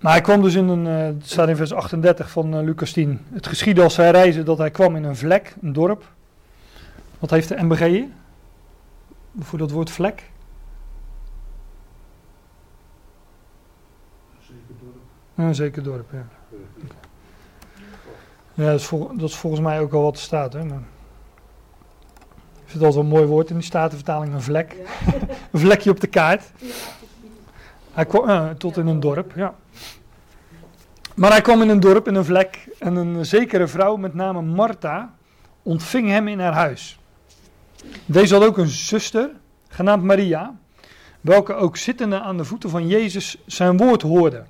Maar hij kwam dus in een, eh, het staat in vers 38 van eh, Lucas 10. Het geschiedde als zij reizen dat hij kwam in een vlek, een dorp. Wat heeft de MBG hier? Voor dat woord vlek? Zeker Een zeker dorp, ja. Ja, dat is, vol- dat is volgens mij ook al wat er staat. Hè? Maar ik vind dat wel een mooi woord in die statenvertaling, een vlek. Ja. Een vlekje op de kaart. Hij kwam eh, tot in een dorp, ja. Maar hij kwam in een dorp, in een vlek. En een zekere vrouw met name Martha ontving hem in haar huis. Deze had ook een zuster, genaamd Maria, welke ook zittende aan de voeten van Jezus zijn woord hoorde.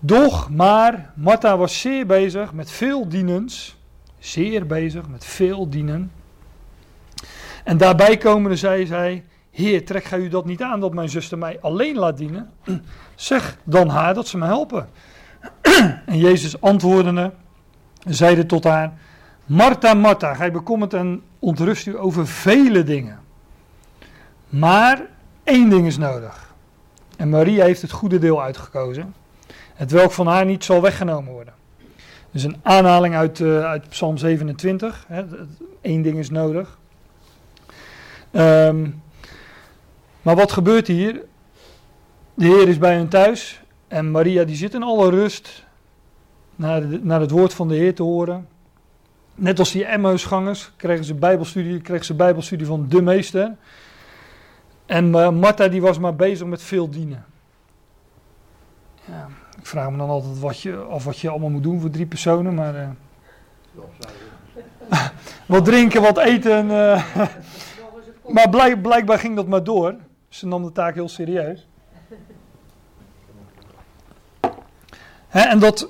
Doch, maar, Martha was zeer bezig met veel dienens. Zeer bezig met veel dienen. En daarbij komende zei zij: Heer, trek gij u dat niet aan dat mijn zuster mij alleen laat dienen? Zeg dan haar dat ze me helpen. en Jezus antwoordende, zeide tot haar: Martha, Martha, gij bekommert en ontrust u over vele dingen. Maar één ding is nodig. En Maria heeft het goede deel uitgekozen, het welk van haar niet zal weggenomen worden. Dus een aanhaling uit, eh, uit Psalm 27. Hè, Eén ding is nodig. Ehm, maar wat gebeurt hier? De Heer is bij hen thuis en Maria die zit in alle rust naar, naar het woord van de Heer te horen. Net als die Emmausgangers kregen ze bijbelstudie, kreeg ze bijbelstudie van de meester. En uh, Martha die was maar bezig met veel dienen. Ja, ik vraag me dan altijd wat je, af wat je allemaal moet doen voor drie personen, maar eh, wat drinken, wat eten. eh, maar blijk, blijkbaar ging dat maar door. Ze nam de taak heel serieus. En dat.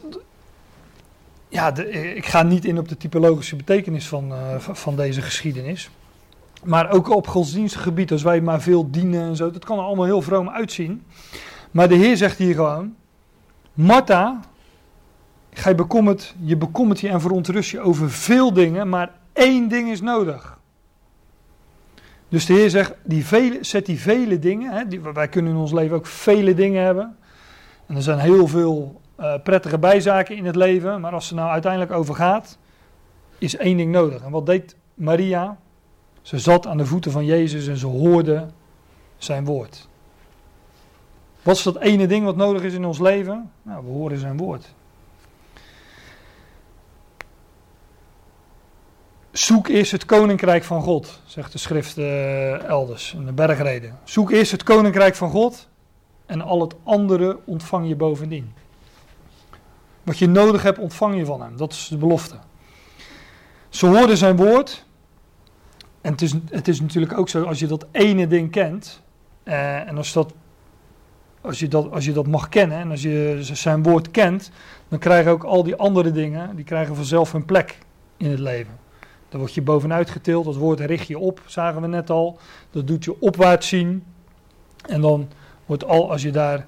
Ja, de- ik ga niet in op de typologische betekenis van, eh, van- van deze geschiedenis. Maar ook op godsdienstig gebied, als wij maar veel dienen en zo, dat kan er allemaal heel vroom uitzien. Maar de Heer zegt hier gewoon: Martha, gij bekommert, je bekommert je en verontrust je over veel dingen, maar één ding is nodig. Dus de Heer zegt, die vele, zet die vele dingen, hè, die, wij kunnen in ons leven ook vele dingen hebben. En er zijn heel veel eh, prettige bijzaken in het leven, maar als het nou uiteindelijk over gaat, is één ding nodig. En wat deed Maria? Ze zat aan de voeten van Jezus en ze hoorde zijn woord. Wat is dat ene ding wat nodig is in ons leven? Nou, we horen zijn woord. Zoek eerst het koninkrijk van God, zegt de schrift eh, elders in de bergreden. Zoek eerst het koninkrijk van God en al het andere ontvang je bovendien. Wat je nodig hebt, ontvang je van hem. Dat is de belofte. Ze hoorden zijn woord. En het is, het is natuurlijk ook zo, als je dat ene ding kent, eh, en als, dat, als, je dat, als je dat mag kennen, en als je zijn woord kent, dan krijgen ook al die andere dingen, die krijgen vanzelf hun plek in het leven. Dan word je bovenuit getild, dat woord richt je op, zagen we net al. Dat doet je opwaarts zien. En dan wordt al, als je daar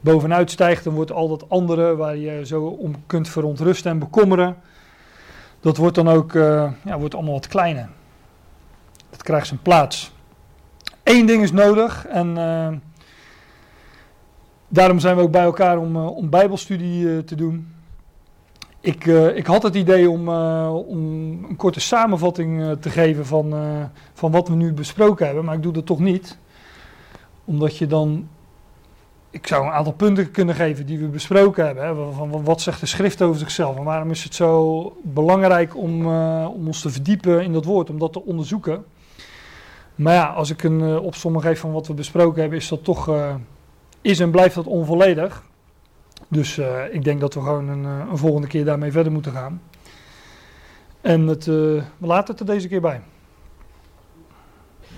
bovenuit stijgt, dan wordt al dat andere waar je zo om kunt verontrusten en bekommeren, dat wordt dan ook eh, ja, wordt allemaal wat kleiner. Dat krijgt zijn plaats. Eén ding is nodig en eh, daarom zijn we ook bij elkaar om, eh, om bijbelstudie eh, te doen. Ik, eh, ik had het idee om, om een korte samenvatting te geven van, van wat we nu besproken hebben, maar ik doe dat toch niet. Omdat je dan. Ik zou een aantal punten kunnen geven die we besproken hebben. Hè, van, wat zegt de schrift over zichzelf en waarom is het zo belangrijk om, om ons te verdiepen in dat woord, om dat te onderzoeken. Maar ja, als ik een uh, opsomming geef van wat we besproken hebben, is dat toch. Is en blijft dat onvolledig. Dus eh, ik denk dat we gewoon een, eh, een volgende keer daarmee verder moeten gaan. En het, eh, we laten het er deze keer bij.